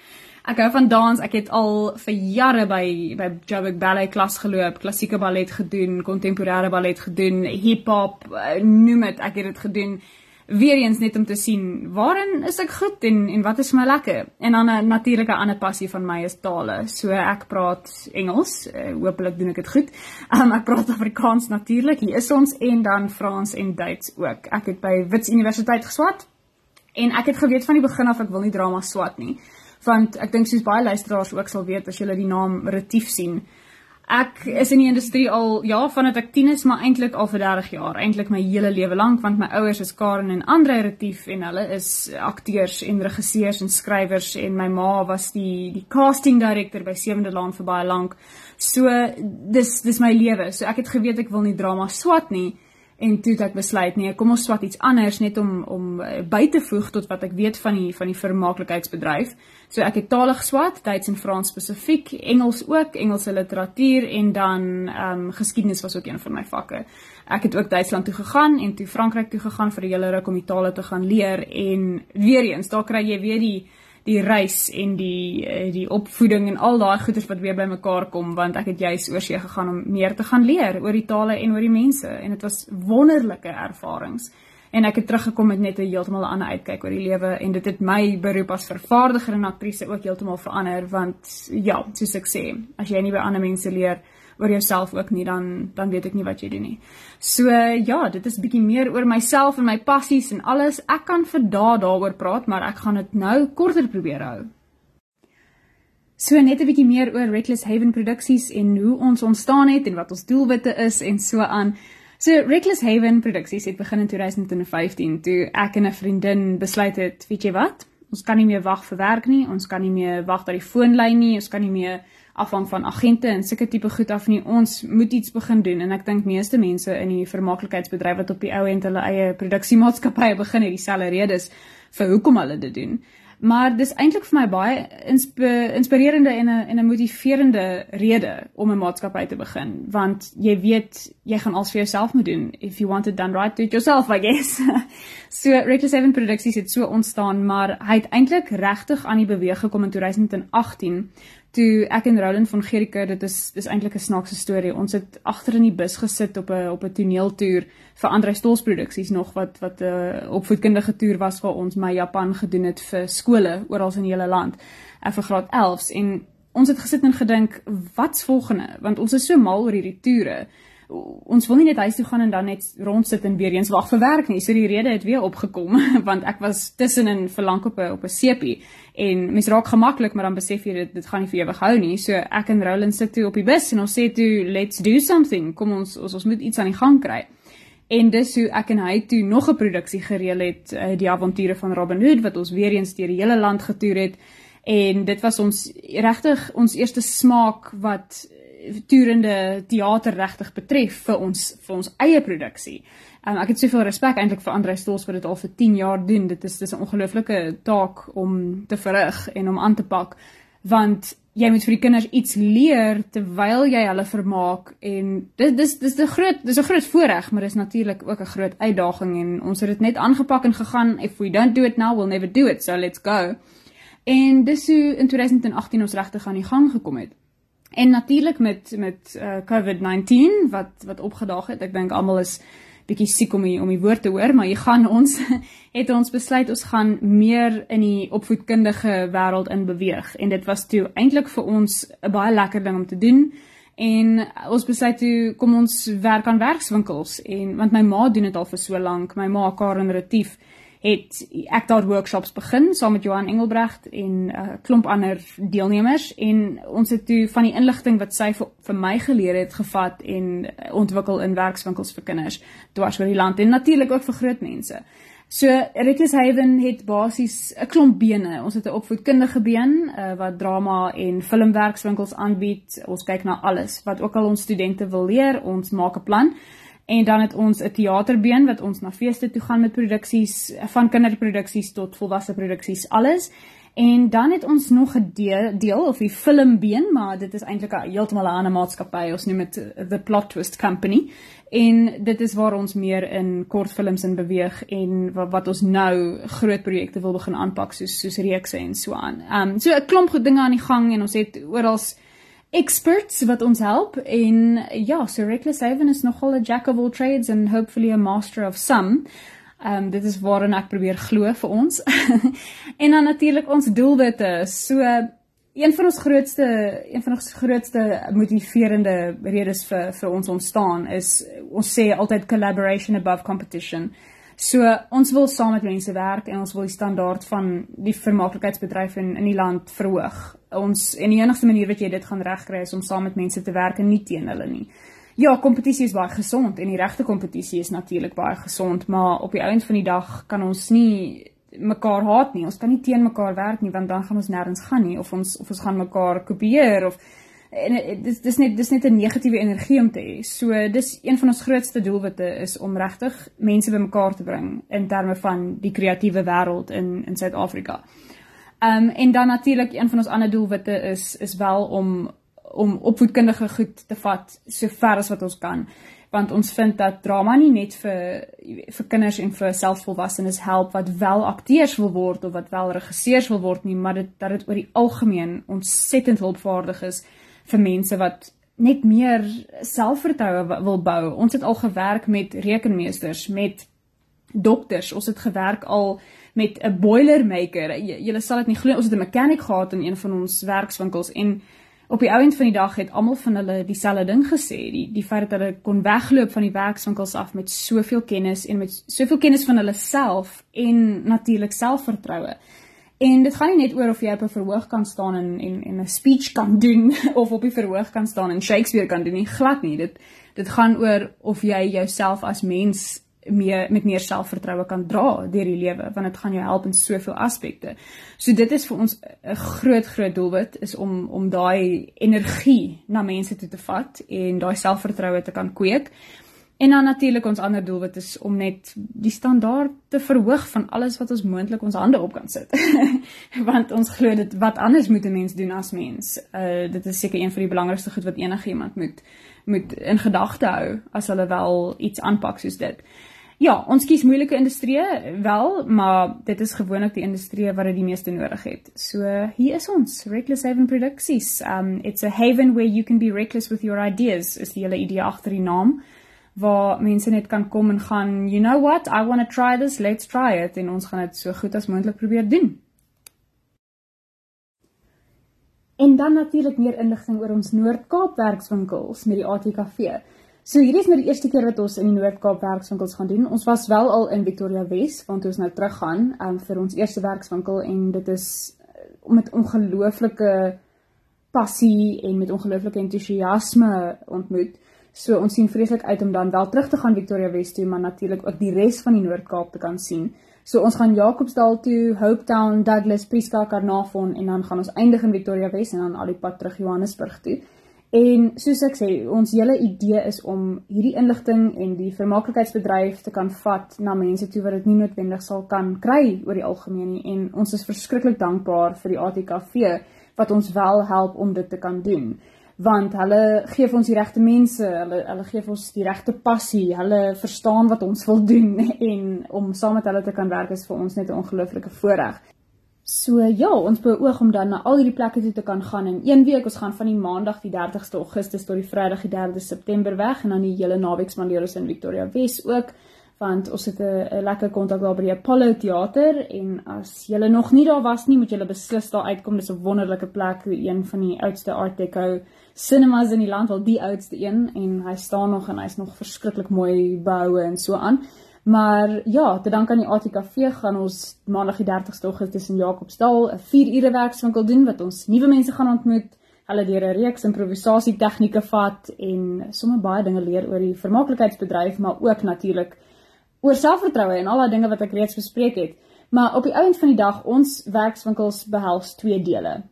Ek hou van dans. Ek het al vir jare by by Joburg Ballet klas geloop, klassieke ballet gedoen, kontemporêre ballet gedoen, hip-hop, eh, noem dit, ek het dit gedoen. Weereens net om te sien waarin is ek goed en en wat is my lekker. En dan 'n natuurlike ander passie van my is tale. So ek praat Engels. Uh, eh, Hoopelik doen ek dit goed. Um, ek praat Afrikaans natuurlik. Hier is ons en dan Frans en Duits ook. Ek het by Wits Universiteit geswat. En ek het geweet van die begin af ek wil nie drama swat nie want ek dink soos baie luisteraars ook sal weet as jy die naam Retief sien. Ek is in die industrie al ja, vandat ek 10 is, maar eintlik al vir 30 jaar, eintlik my hele lewe lank want my ouers is Karen en Andre Retief en hulle is akteurs en regisseurs en skrywers en my ma was die die casting director by Sewende Laan vir baie lank. So dis dis my lewe. So ek het geweet ek wil nie drama swat nie en toe het ek besluit nee, kom ons swat iets anders net om om uh, by te voeg tot wat ek weet van die van die vermaaklikheidsbedryf. So ek het tale geswat, Duits en Frans spesifiek, Engels ook, Engelse literatuur en dan ehm um, geskiedenis was ook een van my vakke. Ek het ook Duitsland toe gegaan en toe Frankryk toe gegaan vir 'n hele ruk om die tale te gaan leer en weer eens, daar kry jy weer die die reis en die eh, die opvoeding en al daai goeders wat weer bymekaar kom want ek het juis oor see gegaan om meer te gaan leer oor die tale en oor die mense en dit was wonderlike ervarings en ek het teruggekom met net 'n heeltemal ander uitkyk oor die lewe en dit het my beroep as vervaardiger en aktrise ook heeltemal verander want ja soos ek sê as jy nie by ander mense leer oor jouself ook nie dan dan weet ek nie wat jy doen nie. So ja, dit is bietjie meer oor myself en my passies en alles. Ek kan vir dae daaroor praat, maar ek gaan dit nou korter probeer hou. So net 'n bietjie meer oor Reckless Haven Produksies en hoe ons ontstaan het en wat ons doelwitte is en so aan. So Reckless Haven Produksies het begin in 2015 toe ek en 'n vriendin besluit het, weet jy wat? Ons kan nie meer wag vir werk nie, ons kan nie meer wag dat die foonlyn nie, ons kan nie meer afhang van agente en sulke tipe goed af nie. Ons moet iets begin doen en ek dink meeste mense in die vermaaklikheidsbedryf wat op die ou end hulle eie produksiemaatskappye begin het dieselfde redes vir hoekom hulle dit doen. Maar dis eintlik vir my baie insp inspirerende en 'n en 'n motiverende rede om 'n maatskappy te begin, want jy weet jy gaan alles vir jouself moet doen. If you want it done right, do it yourself, I guess. so Reckless Seven Produksies het so ontstaan, maar hy het eintlik regtig aan die beweeg gekom in 2018 toe ek en Roland van Gericke dit is dis eintlik 'n snaakse storie. Ons het agter in die bus gesit op 'n op 'n toneeltoer vir Andre Stols produksies nog wat wat 'n uh, opvoedkundige toer was waar ons my Japan gedoen het vir skole oral in die hele land. Ek vir graad 11s en ons het gesit en gedink wat's volgende want ons is so mal oor hierdie toere ons wil nie net huis toe gaan en dan net rondsit en weer eens wag vir werk nie. So die rede het weer opgekom want ek was tussenin vir lank op 'n op 'n sepie en mens raak gemaklik maar dan besef jy dit dit gaan nie vir ewig hou nie. So ek en Roland sit toe op die bus en ons sê toe let's do something. Kom ons ons, ons moet iets aan die gang kry. En dis hoe ek en hy toe nog 'n produksie gereël het, uh, die avonture van Robin Hood wat ons weer eens deur die hele land getoer het. En dit was ons regtig ons eerste smaak wat toerende teater regtig betref vir ons vir ons eie produksie. Um, ek het soveel respek eintlik vir Andre Stols wat dit al vir 10 jaar doen. Dit is dis 'n ongelooflike taak om te verrig en om aan te pak want jy moet vir die kinders iets leer terwyl jy hulle vermaak en dit dis dis 'n groot dis 'n groot voorreg maar dis natuurlik ook 'n groot uitdaging en ons het dit net aangepak en gegaan if we don't do it now we'll never do it so let's go en dis hoe in 2018 ons regtig aan die gang gekom het En natuurlik met met uh, COVID-19 wat wat opgedaag het. Ek dink almal is bietjie siek om die, om die woord te hoor, maar jy gaan ons het ons besluit ons gaan meer in die opvoedkundige wêreld in beweeg en dit was toe eintlik vir ons 'n baie lekker ding om te doen. En ons besluit toe kom ons werk aan werkswinkels en want my ma doen dit al vir so lank, my ma Karen Retief het ek daar workshops begin saam met Johan Engelbrecht en 'n uh, klomp ander deelnemers en ons het toe van die inligting wat sy vir, vir my geleer het gevat en uh, ontwikkel in werkswinkels vir kinders dwars oor die land en natuurlik ook vir groot mense. So Reckless Haven het basies 'n klomp bene. Ons het 'n opvoedkundige been uh, wat drama en filmwerkswinkels aanbied. Ons kyk na alles wat ook al ons studente wil leer. Ons maak 'n plan. En dan het ons 'n teaterbeen wat ons na feeste toe gaan met produksies van kinderproduksies tot volwasse produksies alles. En dan het ons nog 'n deel, deel of die filmbeen, maar dit is eintlik 'n heeltemal 'n ander maatskappy. Ons noem dit The Plot Twist Company. En dit is waar ons meer in kortfilms in beweeg en wat, wat ons nou groot projekte wil begin aanpak soos soos reekse en so aan. Ehm um, so 'n klomp goed dinge aan die gang en ons het oral experts wat ons help en ja, so Reckless Haven is nogal 'n jack of all trades and hopefully a master of some. Ehm um, dit is waarin ek probeer glo vir ons. en dan natuurlik ons doelwitte. So een van ons grootste een van ons grootste motiverende redes vir vir ons ontstaan is ons sê altyd collaboration above competition. So ons wil saam met mense werk en ons wil die standaard van die vermaaklikheidsbedryf in in die land verhoog. Ons en die enigste manier wat jy dit gaan regkry is om saam met mense te werk en nie teen hulle nie. Ja, kompetisie is baie gesond en die regte kompetisie is natuurlik baie gesond, maar op die einde van die dag kan ons nie mekaar haat nie. Ons kan nie teen mekaar werk nie want dan gaan ons nêrens gaan nie of ons of ons gaan mekaar kopieer of en eh, dis dis net dis net 'n negatiewe energie om te hê. So dis een van ons grootste doelwitte is om regtig mense bymekaar te bring in terme van die kreatiewe wêreld in in Suid-Afrika. Ehm um, en dan natuurlik een van ons ander doelwitte is is wel om om opvoedkundige goed te vat so ver as wat ons kan want ons vind dat drama nie net vir vir kinders en vir selfvolwassenes help wat wel akteurs wil word of wat wel regisseurs wil word nie maar dit dat dit oor die algemeen ontsettend hulpvaardig is vir mense wat net meer selfvertroue wil bou. Ons het al gewerk met rekenmeesters, met dokters. Ons het gewerk al met 'n boilermaker. Julle sal dit nie glo, ons het 'n mechanic gehad in een van ons werkswinkels en op die ouend van die dag het almal van hulle dieselfde ding gesê. Die die feit dat hulle kon wegloop van die werkswinkels af met soveel kennis en met soveel kennis van hulle self en natuurlik selfvertroue. En dit gaan nie net oor of jy op 'n verhoog kan staan en en en 'n speech kan doen of op die verhoog kan staan en Shakespeare kan doen nie, glad nie. Dit dit gaan oor of jy jouself as mens meer met meer selfvertroue kan dra deur die lewe, want dit gaan jou help in soveel aspekte. So dit is vir ons 'n groot groot doelwit is om om daai energie na mense toe te vat en daai selfvertroue te kan kweek. En dan natuurlik ons ander doel wat is om net die standaard te verhoog van alles wat ons moontlik ons hande op kan sit. Want ons glo dit wat anders moet 'n mens doen as mens. Uh dit is seker een van die belangrikste goed wat enige iemand moet moet in gedagte hou as hulle wel iets aanpak soos dit. Ja, ons kies moeilike industrieë wel, maar dit is gewoonlik die industrieë wat dit die meeste nodig het. So hier is ons, Reckless Haven Productions. Um it's a haven where you can be reckless with your ideas. Is die hele idee agter die naam waar mense net kan kom en gaan, you know what, I want to try this, let's try it en ons gaan dit so goed as moontlik probeer doen. En dan natuurlik meer inligting oor ons Noord-Kaap werkswinkels met die ATKV. So hierdie is nou die eerste keer wat ons in die Noord-Kaap werkswinkels gaan doen. Ons was wel al in Victoria Wes, want ons nou terug gaan um, vir ons eerste werkswinkel en dit is uh, met ongelooflike passie en met ongelooflike entoesiasme ontmoet. So ons sien vreeslik uit om dan wel terug te gaan Victoria Wes toe, maar natuurlik ook die res van die Noord-Kaap te kan sien. So ons gaan Jacobsdal toe, Hopetown, Douglas, Prieska, Carnarvon en dan gaan ons eindig in Victoria Wes en dan al die pad terug Johannesburg toe. En soos ek sê, ons hele idee is om hierdie inligting en die vermaaklikheidsbedryf te kan vat na mense toe wat dit nie noodwendig sal kan kry oor die algemeen nie en ons is verskriklik dankbaar vir die ATKV wat ons wel help om dit te kan doen want hulle gee vir ons die regte mense, hulle hulle gee vir ons die regte passie, hulle verstaan wat ons wil doen en om saam met hulle te kan werk is vir ons net 'n ongelooflike voorreg. So ja, ons beoog om dan na al hierdie plekke toe te kan gaan in een week. Ons gaan van die Maandag die 30ste Augustus tot die Vrydag die 3de September weg en dan die hele naweek spandeer ons in Victoria Wes ook want ons het 'n lekker kontak daar by die Apollo Theater en as jy nog nie daar was nie, moet jy beslis daar uitkom. Dis 'n wonderlike plek, een van die oudste Art Deco cinemas in die land, wel die oudste een en hy staan nog en hy's nog verskriklik mooi behou en so aan. Maar ja, te dank aan die ATKV gaan ons maandag die 30ste Augustus in Jacobsdal 'n 4 ure werkswinkel doen wat ons nuwe mense gaan ontmoet. Hulle deur 'n reeks improvisasie tegnieke vat en sommer baie dinge leer oor die vermaaklikheidsbedryf, maar ook natuurlik oor selfvertroue en al daai dinge wat ek reeds bespreek het. Maar op die einde van die dag ons werkswinkels behels twee dele.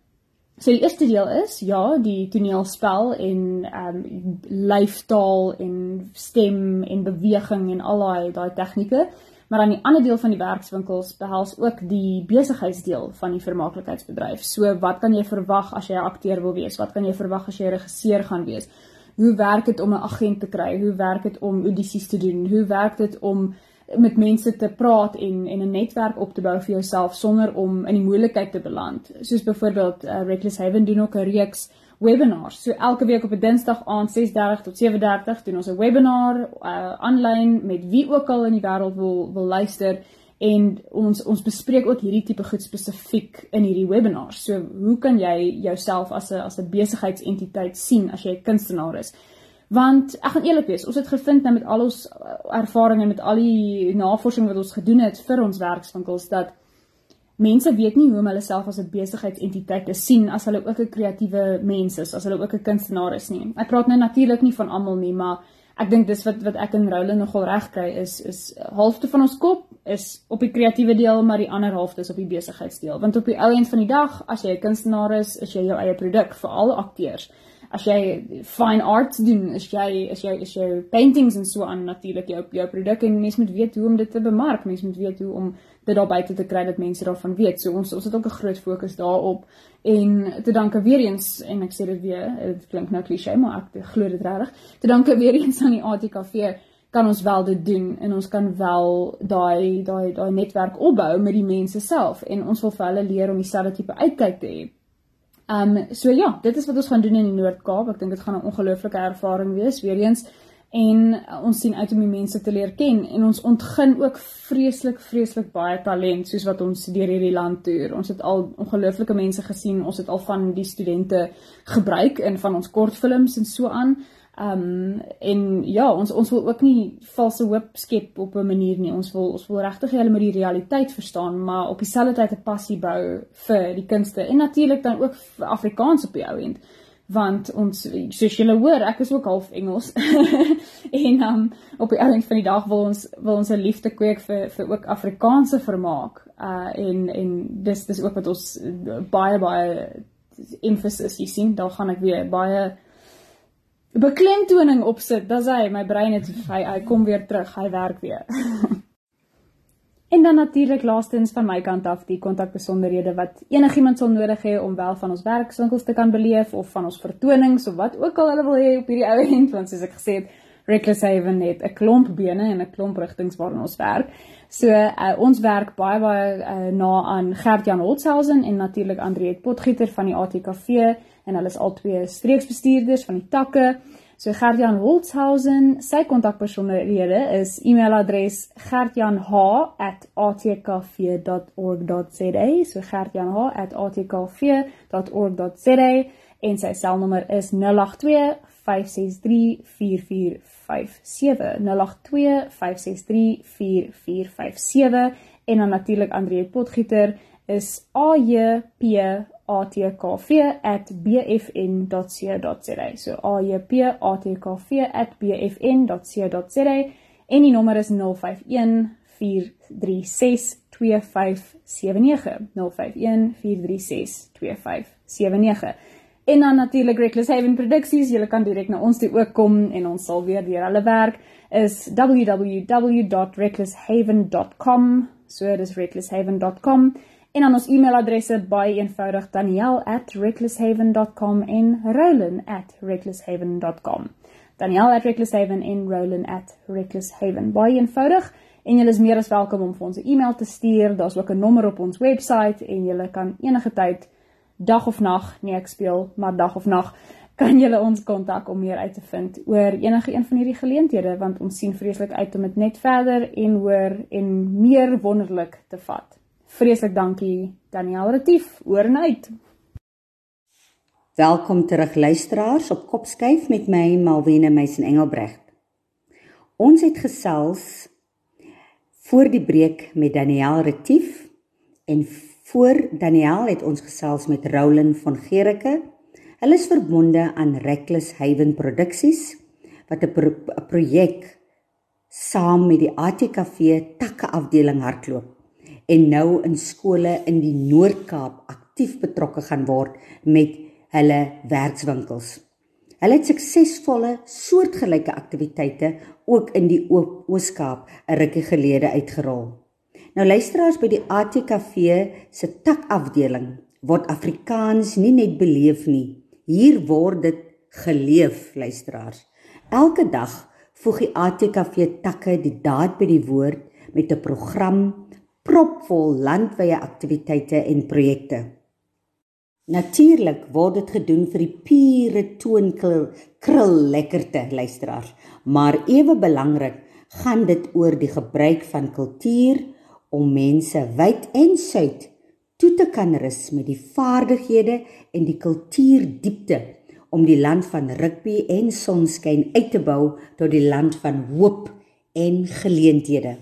So die eerste deel is ja, die toneelspel en ehm um, lyfstaal en stem en beweging en al daai daai tegnieke, maar dan die ander deel van die werkswinkels behels ook die besigheidsdeel van die vermaaklikheidsbedryf. So wat kan jy verwag as jy 'n akteur wil wees? Wat kan jy verwag as jy 'n regisseur gaan wees? Hoe werk dit om 'n agent te kry? Hoe werk dit om audisies te doen? Hoe werk dit om met mense te praat en en 'n netwerk op te bou vir jouself sonder om in die moeilikheid te beland. Soos byvoorbeeld uh, Reckless Haven doen ook 'n reeks webinars. So elke week op 'n Dinsdag aand 6:30 tot 7:30 doen ons 'n webinar aanlyn uh, met wie ook al in die wêreld wil wil luister en ons ons bespreek ook hierdie tipe goed spesifiek in hierdie webinar. So hoe kan jy jouself as 'n as 'n besigheidsentiteit sien as jy 'n kunstenaar is? Want ek gaan eerlik wees, ons het gevind nou met al ons uh, ervarings en met al die navorsing wat ons gedoen het vir ons werkswinkels dat mense weet nie hoe om hulle self as 'n besigheidsentiteit te sien as hulle ook 'n kreatiewe mens is, as hulle ook 'n kunstenaar is nie. Ek praat nou natuurlik nie van almal nie, maar ek dink dis wat wat ek en Roland nogal reg kry is is halfte van ons kop is op die kreatiewe deel, maar die ander helfte is op die besigheidsdeel. Want op die ou end van die dag, as jy 'n kunstenaar is, is jy jou eie produk vir al akteurs as jy fine arts doen, as jy as jy as jy paintings en so aan natuurlik jou jou produk en mense moet weet hoe om dit te bemark, mense moet weet hoe om dit daar buite te kry dat mense daarvan weet. So ons ons het ook 'n groot fokus daarop en te danke weer eens en ek sê dit weer, dit klink nou klise, maar ek glo dit regtig. Te danke weer eens aan die ATKV kan ons wel dit doen en ons kan wel daai daai daai netwerk opbou met die mense self en ons wil vir hulle leer om dieselfde tipe uitkyk te hê. Ehm um, so ja, dit is wat ons gaan doen in die Noord-Kaap. Ek dink dit gaan 'n ongelooflike ervaring wees weer eens en uh, ons sien uit om die mense te leer ken en ons ontgin ook vreeslik vreeslik baie talent soos wat ons deur hierdie land toer. Ons het al ongelooflike mense gesien. Ons het al van die studente gebruik in van ons kortfilms en so aan. Ehm um, en ja, ons ons wil ook nie valse hoop skep op 'n manier nie. Ons wil ons wil regtig hulle met die realiteit verstaan, maar op dieselfde tyd 'n passie bou vir die kunste en natuurlik dan ook vir Afrikaans op die ou end. Want ons soos julle hoor, ek is ook half Engels. en um op die ou end van die dag wil ons wil ons 'n liefde kweek vir vir ook Afrikaanse vermaak. Uh en en dis dis ook wat ons baie baie emphasis hier sien. Daar gaan ek weer baie beklemtoning opsit, dan sê hy my brein het hy hy kom weer terug, hy werk weer. en dan natuurlik laastens van my kant af die kontakbesonderhede wat enigiemand sal nodig hê om wel van ons werkswinkels te kan beleef of van ons vertonings of wat ook al hulle wil hê op hierdie ou end want soos ek gesê het Reckless Haven het 'n klomp bene en 'n klomp rigtings waarin ons werk. So uh, ons werk baie baie uh, na aan Gert-Jan Holtzhausen en natuurlik Andriet Potgieter van die ATKV en hulle is al twee streeksbestuurders van die takke. So Gert-Jan Holtzhausen, sy kontakpersonele is e-mailadres gertjanh@atkv.org.za. So gertjanh@atkv.org.za en sy selnommer is 082 563 4457 082 563 4457 en dan natuurlik Andriet Potgieter is ajpatkv@bfn.co.za. So ajpatkv@bfn.co.za en die nommer is 051 436 2579 051 436 2579 En dan natuurlik Reckless Haven Produksies, jy kan direk na ons toe ook kom en ons sal weer deur hulle werk. Is www.recklesshaven.com. So dis recklesshaven.com en dan ons e-mailadresse baie eenvoudig daniel@recklesshaven.com en roland@recklesshaven.com. daniel@recklesshaven en roland@recklesshaven. Baie eenvoudig en julle is meer as welkom om vir ons 'n e-mail te stuur. Daar's ook 'n nommer op ons webwerf en julle kan enige tyd dag of nag, nee ek speel, maar dag of nag kan julle ons kontak om meer uit te vind oor enige een van hierdie geleenthede want ons sien vreeslik uit om dit net verder en hoor en meer wonderlik te vat. Vreeslik dankie Daniel Retief, oor en uit. Welkom terug luisteraars op Kopskyf met my Malwena Meisen Engelbreg. Ons het gesels voor die breek met Daniel Retief en Voor Daniel het ons gesels met Roland van Gericke. Hulle is verbonde aan Reckless Haven Produksies wat 'n pro projek saam met die ATKV takke afdeling hardloop en nou in skole in die Noord-Kaap aktief betrokke gaan word met hulle werkswinkels. Hulle het suksesvolle soortgelyke aktiwiteite ook in die Oos-Kaap 'n rukkie gelede uitgerol. Nou luisteraars by die ATKV se takafdeling word Afrikaans nie net beleef nie. Hier word dit geleef, luisteraars. Elke dag voeg die ATKV takke die daad by die woord met 'n program propvol landwyse aktiwiteite en projekte. Natuurlik word dit gedoen vir die pure toonkrul lekkerte luisteraars, maar ewe belangrik gaan dit oor die gebruik van kultuur om mense wyd en suid toe te kan rus met die vaardighede en die kultuurdiepte om die land van rugby en sonskyn uit te bou tot die land van hoop en geleenthede.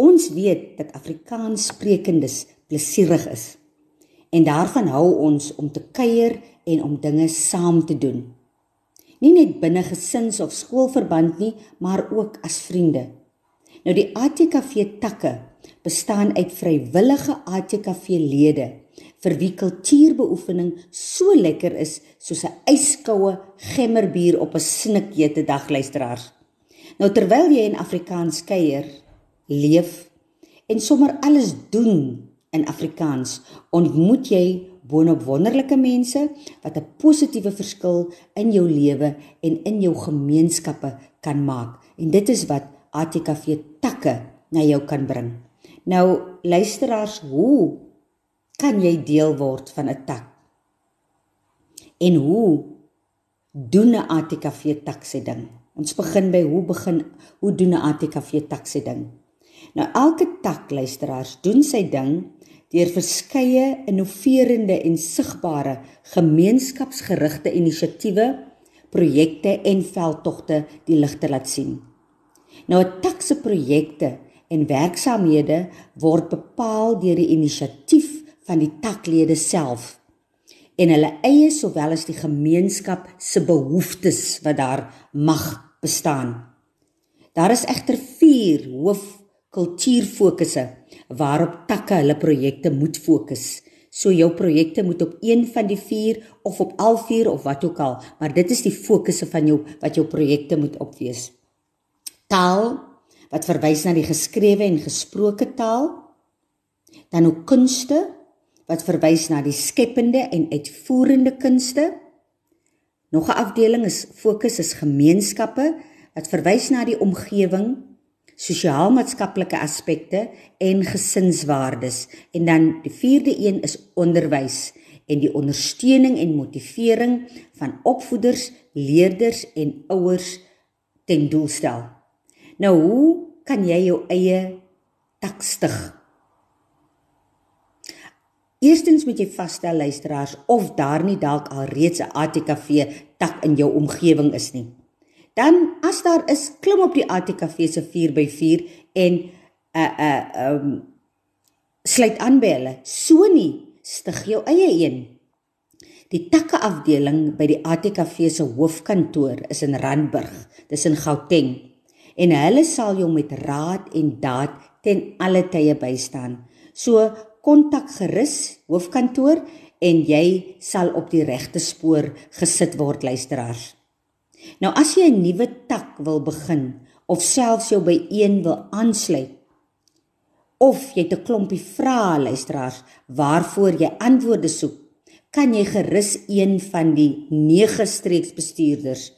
Ons weet dat Afrikaans sprekendes plesierig is en daarvan hou ons om te kuier en om dinge saam te doen. Nie net binne gesins of skoolverband nie, maar ook as vriende. Nou die ATKV takke bestaan uit vrywillige ATKV-lede vir wie kultuurbeoefening so lekker is soos 'n yskoue gemmerbier op 'n snikjete dag luisteraars. Nou terwyl jy in Afrikaans kuier, leef en sommer alles doen in Afrikaans, ontmoet jy boonop wonderlike mense wat 'n positiewe verskil in jou lewe en in jou gemeenskappe kan maak. En dit is wat ATKV takke na jou kan bring. Nou luisteraars, hoe kan jy deel word van 'n tak? En hoe doen 'n ATKV tak se ding? Ons begin by hoe begin hoe doen 'n ATKV tak se ding? Nou elke tak luisteraars doen sy ding deur verskeie innoverende en sigbare gemeenskapsgerigte inisiatiewe, projekte en veldtogte die lig te laat sien. Nou 'n tak se projekte en werksamehede word bepaal deur die inisiatief van die taklede self en hulle eie sowel as die gemeenskap se behoeftes wat daar mag bestaan. Daar is egter 4 hoof kultuurfokusse waarop takke hulle projekte moet fokus. So jou projekte moet op een van die 4 of op al 4 of wat ook al, maar dit is die fokusse van jou wat jou projekte moet opwees. Taal, wat verwys na die geskrewe en gesproke taal. Dan ook kunste wat verwys na die skepende en uitvoerende kunste. Nog 'n afdeling is fokus is gemeenskappe wat verwys na die omgewing, sosiaal-maatskaplike aspekte en gesinswaardes. En dan die vierde een is onderwys en die ondersteuning en motivering van opvoeders leerders en ouers ten doel stel. Nou, hoe kan jy jou eie tak stig? Eerstens moet jy vasstel luisteraars of daar nie dalk al reeds 'n ATKV tak in jou omgewing is nie. Dan as daar is, klim op die ATKV se 4x4 en 'n uh, 'n uh, um sluit aan by hulle. So nie stig jou eie een. Die takke afdeling by die ATKV se hoofkantoor is in Randburg, dis in Gauteng. En hulle sal jou met raad en daad ten alle tye bystaan. So kontak gerus hoofkantoor en jy sal op die regte spoor gesit word luisteraars. Nou as jy 'n nuwe tak wil begin of selfs jou by een wil aansluit of jy 'n klompie vrae luisteraars waarvoor jy antwoorde soek kan jy gerus een van die 9 streeksbestuurders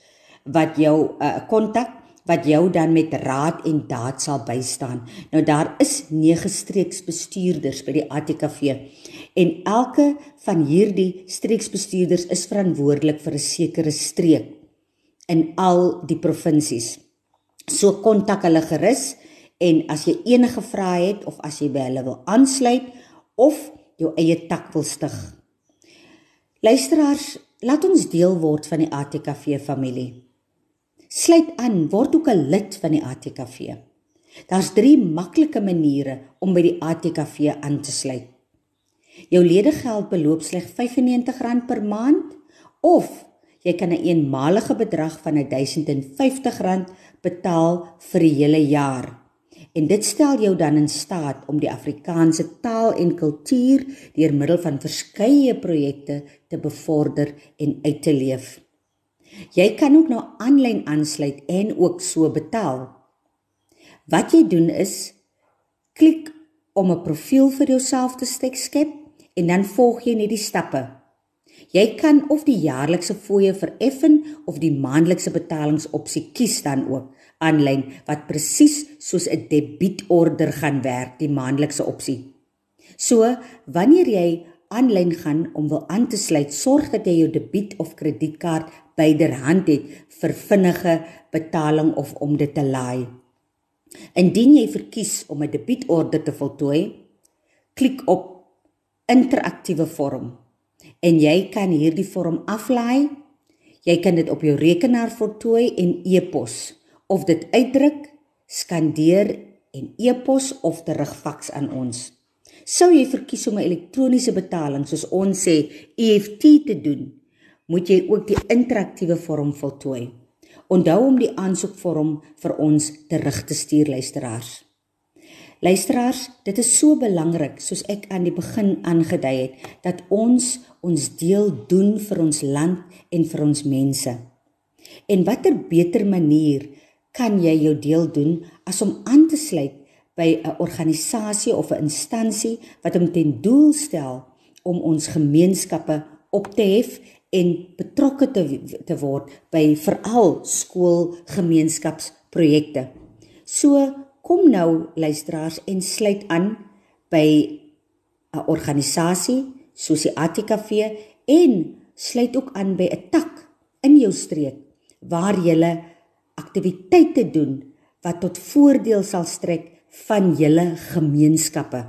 wat jou uh, kontak uh, wat jou dan met raad en daad sal bystaan. Nou daar is 9 streeksbestuurders by die ATKV en elke van hierdie streeksbestuurders is verantwoordelik vir 'n sekere streek in al die provinsies. So kontak hulle gerus en as jy enige vrae het of as jy by hulle wil aansluit of jou eie tak wil stig, Luisteraars, laat ons deel word van die ATKV familie. Sluit aan, word ook 'n lid van die ATKV. Daar's 3 maklike maniere om by die ATKV aan te sluit. Jou ledegeld beloop slegs R95 per maand of jy kan 'n een eenmalige bedrag van R1050 betaal vir die hele jaar en dit stel jou dan in staat om die Afrikaanse taal en kultuur deur middel van verskeie projekte te bevorder en uit te leef. Jy kan ook nou aanlyn aansluit en ook so betaal. Wat jy doen is klik om 'n profiel vir jouself te skep en dan volg jy net die stappe. Jy kan of die jaarlikse fooie vereffen of die maandelikse betalingsopsie kies dan ook aanlyn wat presies soos 'n debietorder gaan werk, die maandelikse opsie. So, wanneer jy aanlyn gaan om wil aan te sluit, sorg dat jy jou debiet of kredietkaart byderhand het vir vinnige betaling of om dit te laai. Indien jy verkies om 'n debietorder te voltooi, klik op interaktiewe vorm en jy kan hierdie vorm aflaai. Jy kan dit op jou rekenaar voltooi en e-pos of dit uitdruk, skandeer en e-pos of terugfaks aan ons. Sou jy verkies om 'n elektroniese betaling soos ons sê EFT te doen, moet jy ook die interaktiewe vorm voltooi. Onthou om die aansoekvorm vir ons terug te stuur luisteraars. Luisteraars, dit is so belangrik soos ek aan die begin aangedui het dat ons ons deel doen vir ons land en vir ons mense. En watter beter manier kan jy jou deel doen as om aan te sluit by 'n organisasie of 'n instansie wat hom ten doel stel om ons gemeenskappe op te hef en betrokke te te word by veral skoolgemeenskapsprojekte. So kom nou luisteraars en sluit aan by 'n organisasie soos die ATKV en sluit ook aan by 'n tak in jou streek waar jy aktiwiteite doen wat tot voordeel sal strek van julle gemeenskappe.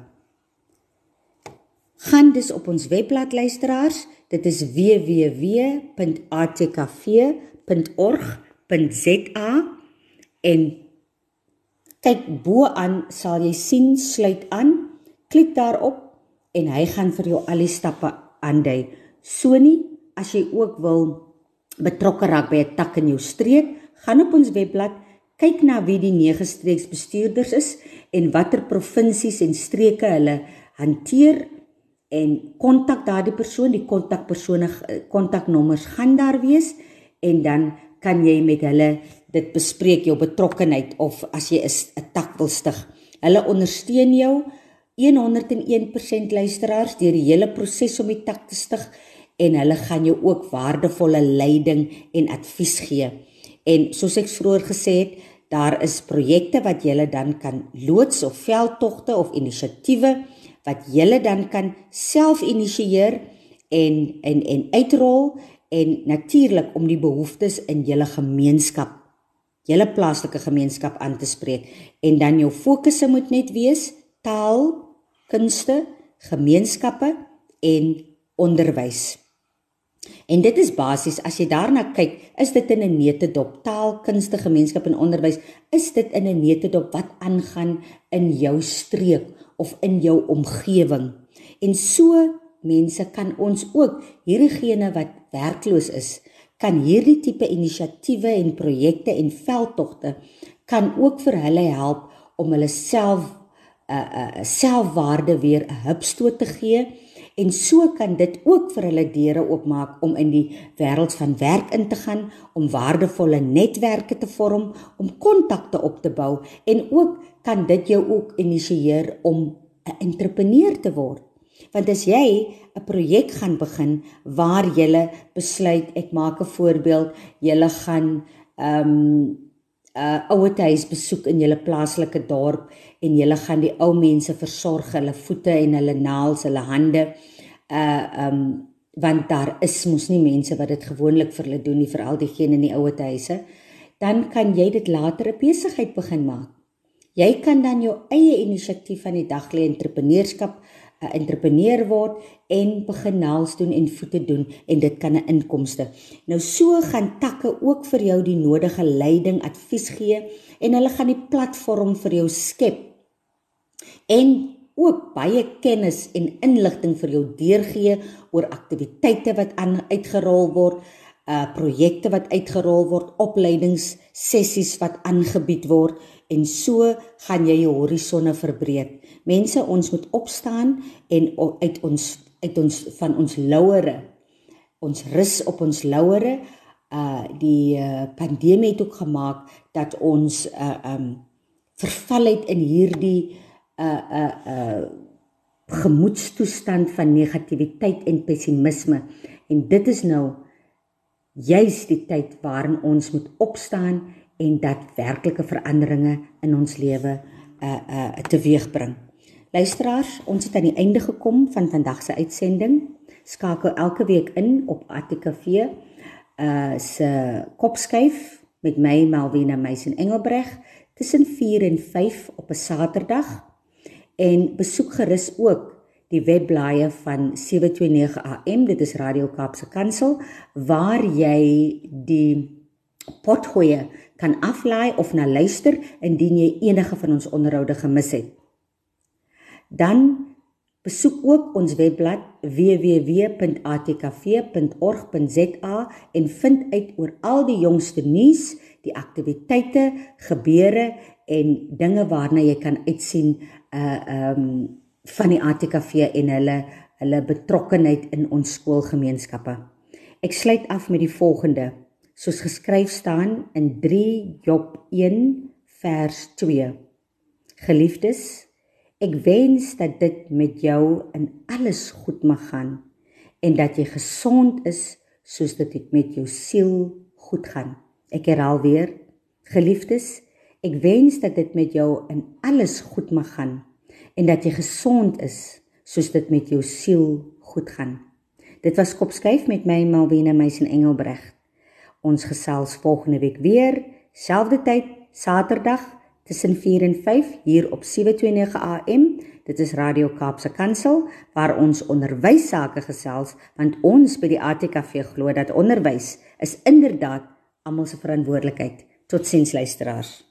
Gaan dus op ons webblad luisteraars, dit is www.atkv.org.za en kyk bo aan sal jy sien sluit aan, klik daarop en hy gaan vir jou al die stappe aandui. So nie as jy ook wil betrokke raak by 'n tak in jou streek, gaan op ons webblad kyk na wie die nege streeksbestuurders is en watter provinsies en streke hulle hanteer en kontak daardie persoon die kontakpersone kontaknommers gaan daar wees en dan kan jy met hulle dit bespreek jou betrokkenheid of as jy 'n tak wil stig hulle ondersteun jou 101% luisteraars deur die hele proses om die tak te stig en hulle gaan jou ook waardevolle leiding en advies gee. En soos ek vroeër gesê het, daar is projekte wat jy dan kan loods of veldtogte of inisiatiewe wat jy dan kan self initieer en en en uitrol en natuurlik om die behoeftes in julle gemeenskap, julle plaaslike gemeenskap aan te spreek. En dan jou fokusse moet net wees taal, kunste, gemeenskappe en onderwys. En dit is basies as jy daarna kyk, is dit in 'n neutedop taal, kunste, gemeenskap en onderwys, is dit in 'n neutedop wat aangaan in jou streek of in jou omgewing. En so mense kan ons ook hierdiegene wat werkloos is, kan hierdie tipe inisiatiewe en projekte en veldtogte kan ook vir hulle help om hulle self 'n uh, uh, selfwaarde weer 'n hupstoot te gee en so kan dit ook vir hulle deure oopmaak om in die wêreld van werk in te gaan, om waardevolle netwerke te vorm, om kontakte op te bou en ook kan dit jou ook initieer om 'n entrepreneur te word. Want as jy 'n projek gaan begin waar jy besluit ek maak 'n voorbeeld, jy gaan ehm um, uh, ouer huis besoek in julle plaaslike dorp en julle gaan die ou mense versorg, hulle voete en hulle naels, hulle hande. Uh um want daar is mos nie mense wat dit gewoonlik vir hulle doen nie, veral diegene in die ouer huise. Dan kan jy dit later 'n besigheid begin maak. Jy kan dan jou eie inisiatief van die daglê entrepreneurskap 'n entrepreneur word en begin naels doen en voete doen en dit kan 'n inkomste. Nou so gaan takke ook vir jou die nodige leiding, advies gee en hulle gaan die platform vir jou skep en ook baie kennis en inligting vir jou deurgee oor aktiwiteite wat aan uitgerol word, uh projekte wat uitgerol word, opleidingssessies wat aangebied word en so gaan jy jou horisonne verbreek. Mense, ons moet opstaan en uit ons uit ons van ons lauere ons rus op ons lauere uh die uh, pandemie het ook gemaak dat ons uh um verval het in hierdie 'n 'n 'n gemoedstoestand van negativiteit en pessimisme en dit is nou juis die tyd waarin ons moet opstaan en dat werklike veranderinge in ons lewe uh, uh, teweegbring. Luisteraars, ons het aan die einde gekom van vandag se uitsending. Skakel elke week in op ATKV uh se kopskuif met my Malvina Meisen Engelbreg tussen 4 en 5 op 'n Saterdag en besoek gerus ook die webblaaie van 729 AM dit is Radio Kaapse Kansel waar jy die potgoeie kan aflaai of na luister indien jy enige van ons onderhoude gemis het. Dan besoek ook ons webblad www.atkv.org.za en vind uit oor al die jongste nuus, die aktiwiteite, gebeure en dinge waarna jy kan uitsien uh um van die ATKV en hulle hulle betrokkeheid in ons skoolgemeenskappe. Ek sluit af met die volgende soos geskryf staan in 3 Job 1 vers 2. Geliefdes, ek wens dat dit met jou in alles goed mag gaan en dat jy gesond is soos dit met jou siel goed gaan. Ek herhaal weer, geliefdes, Ek wens dat dit met jou in alles goed mag gaan en dat jy gesond is soos dit met jou siel goed gaan. Dit was Kopskyf met my Malwena Meisen Engelbreg. Ons gesels volgende week weer, selfde tyd, Saterdag tussen 4 en 5 hier op 729 AM. Dit is Radio Kaapse Kansel waar ons onderwys sake gesels want ons by die ATKV glo dat onderwys is inderdaad almal se verantwoordelikheid. Totsiens luisteraars.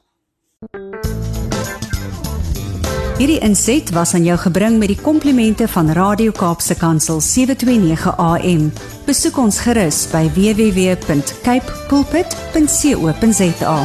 Hierdie inset was aan jou gebring met die komplimente van Radio Kaapse Kansel 729 AM. Besoek ons gerus by www.cape pulpit.co.za.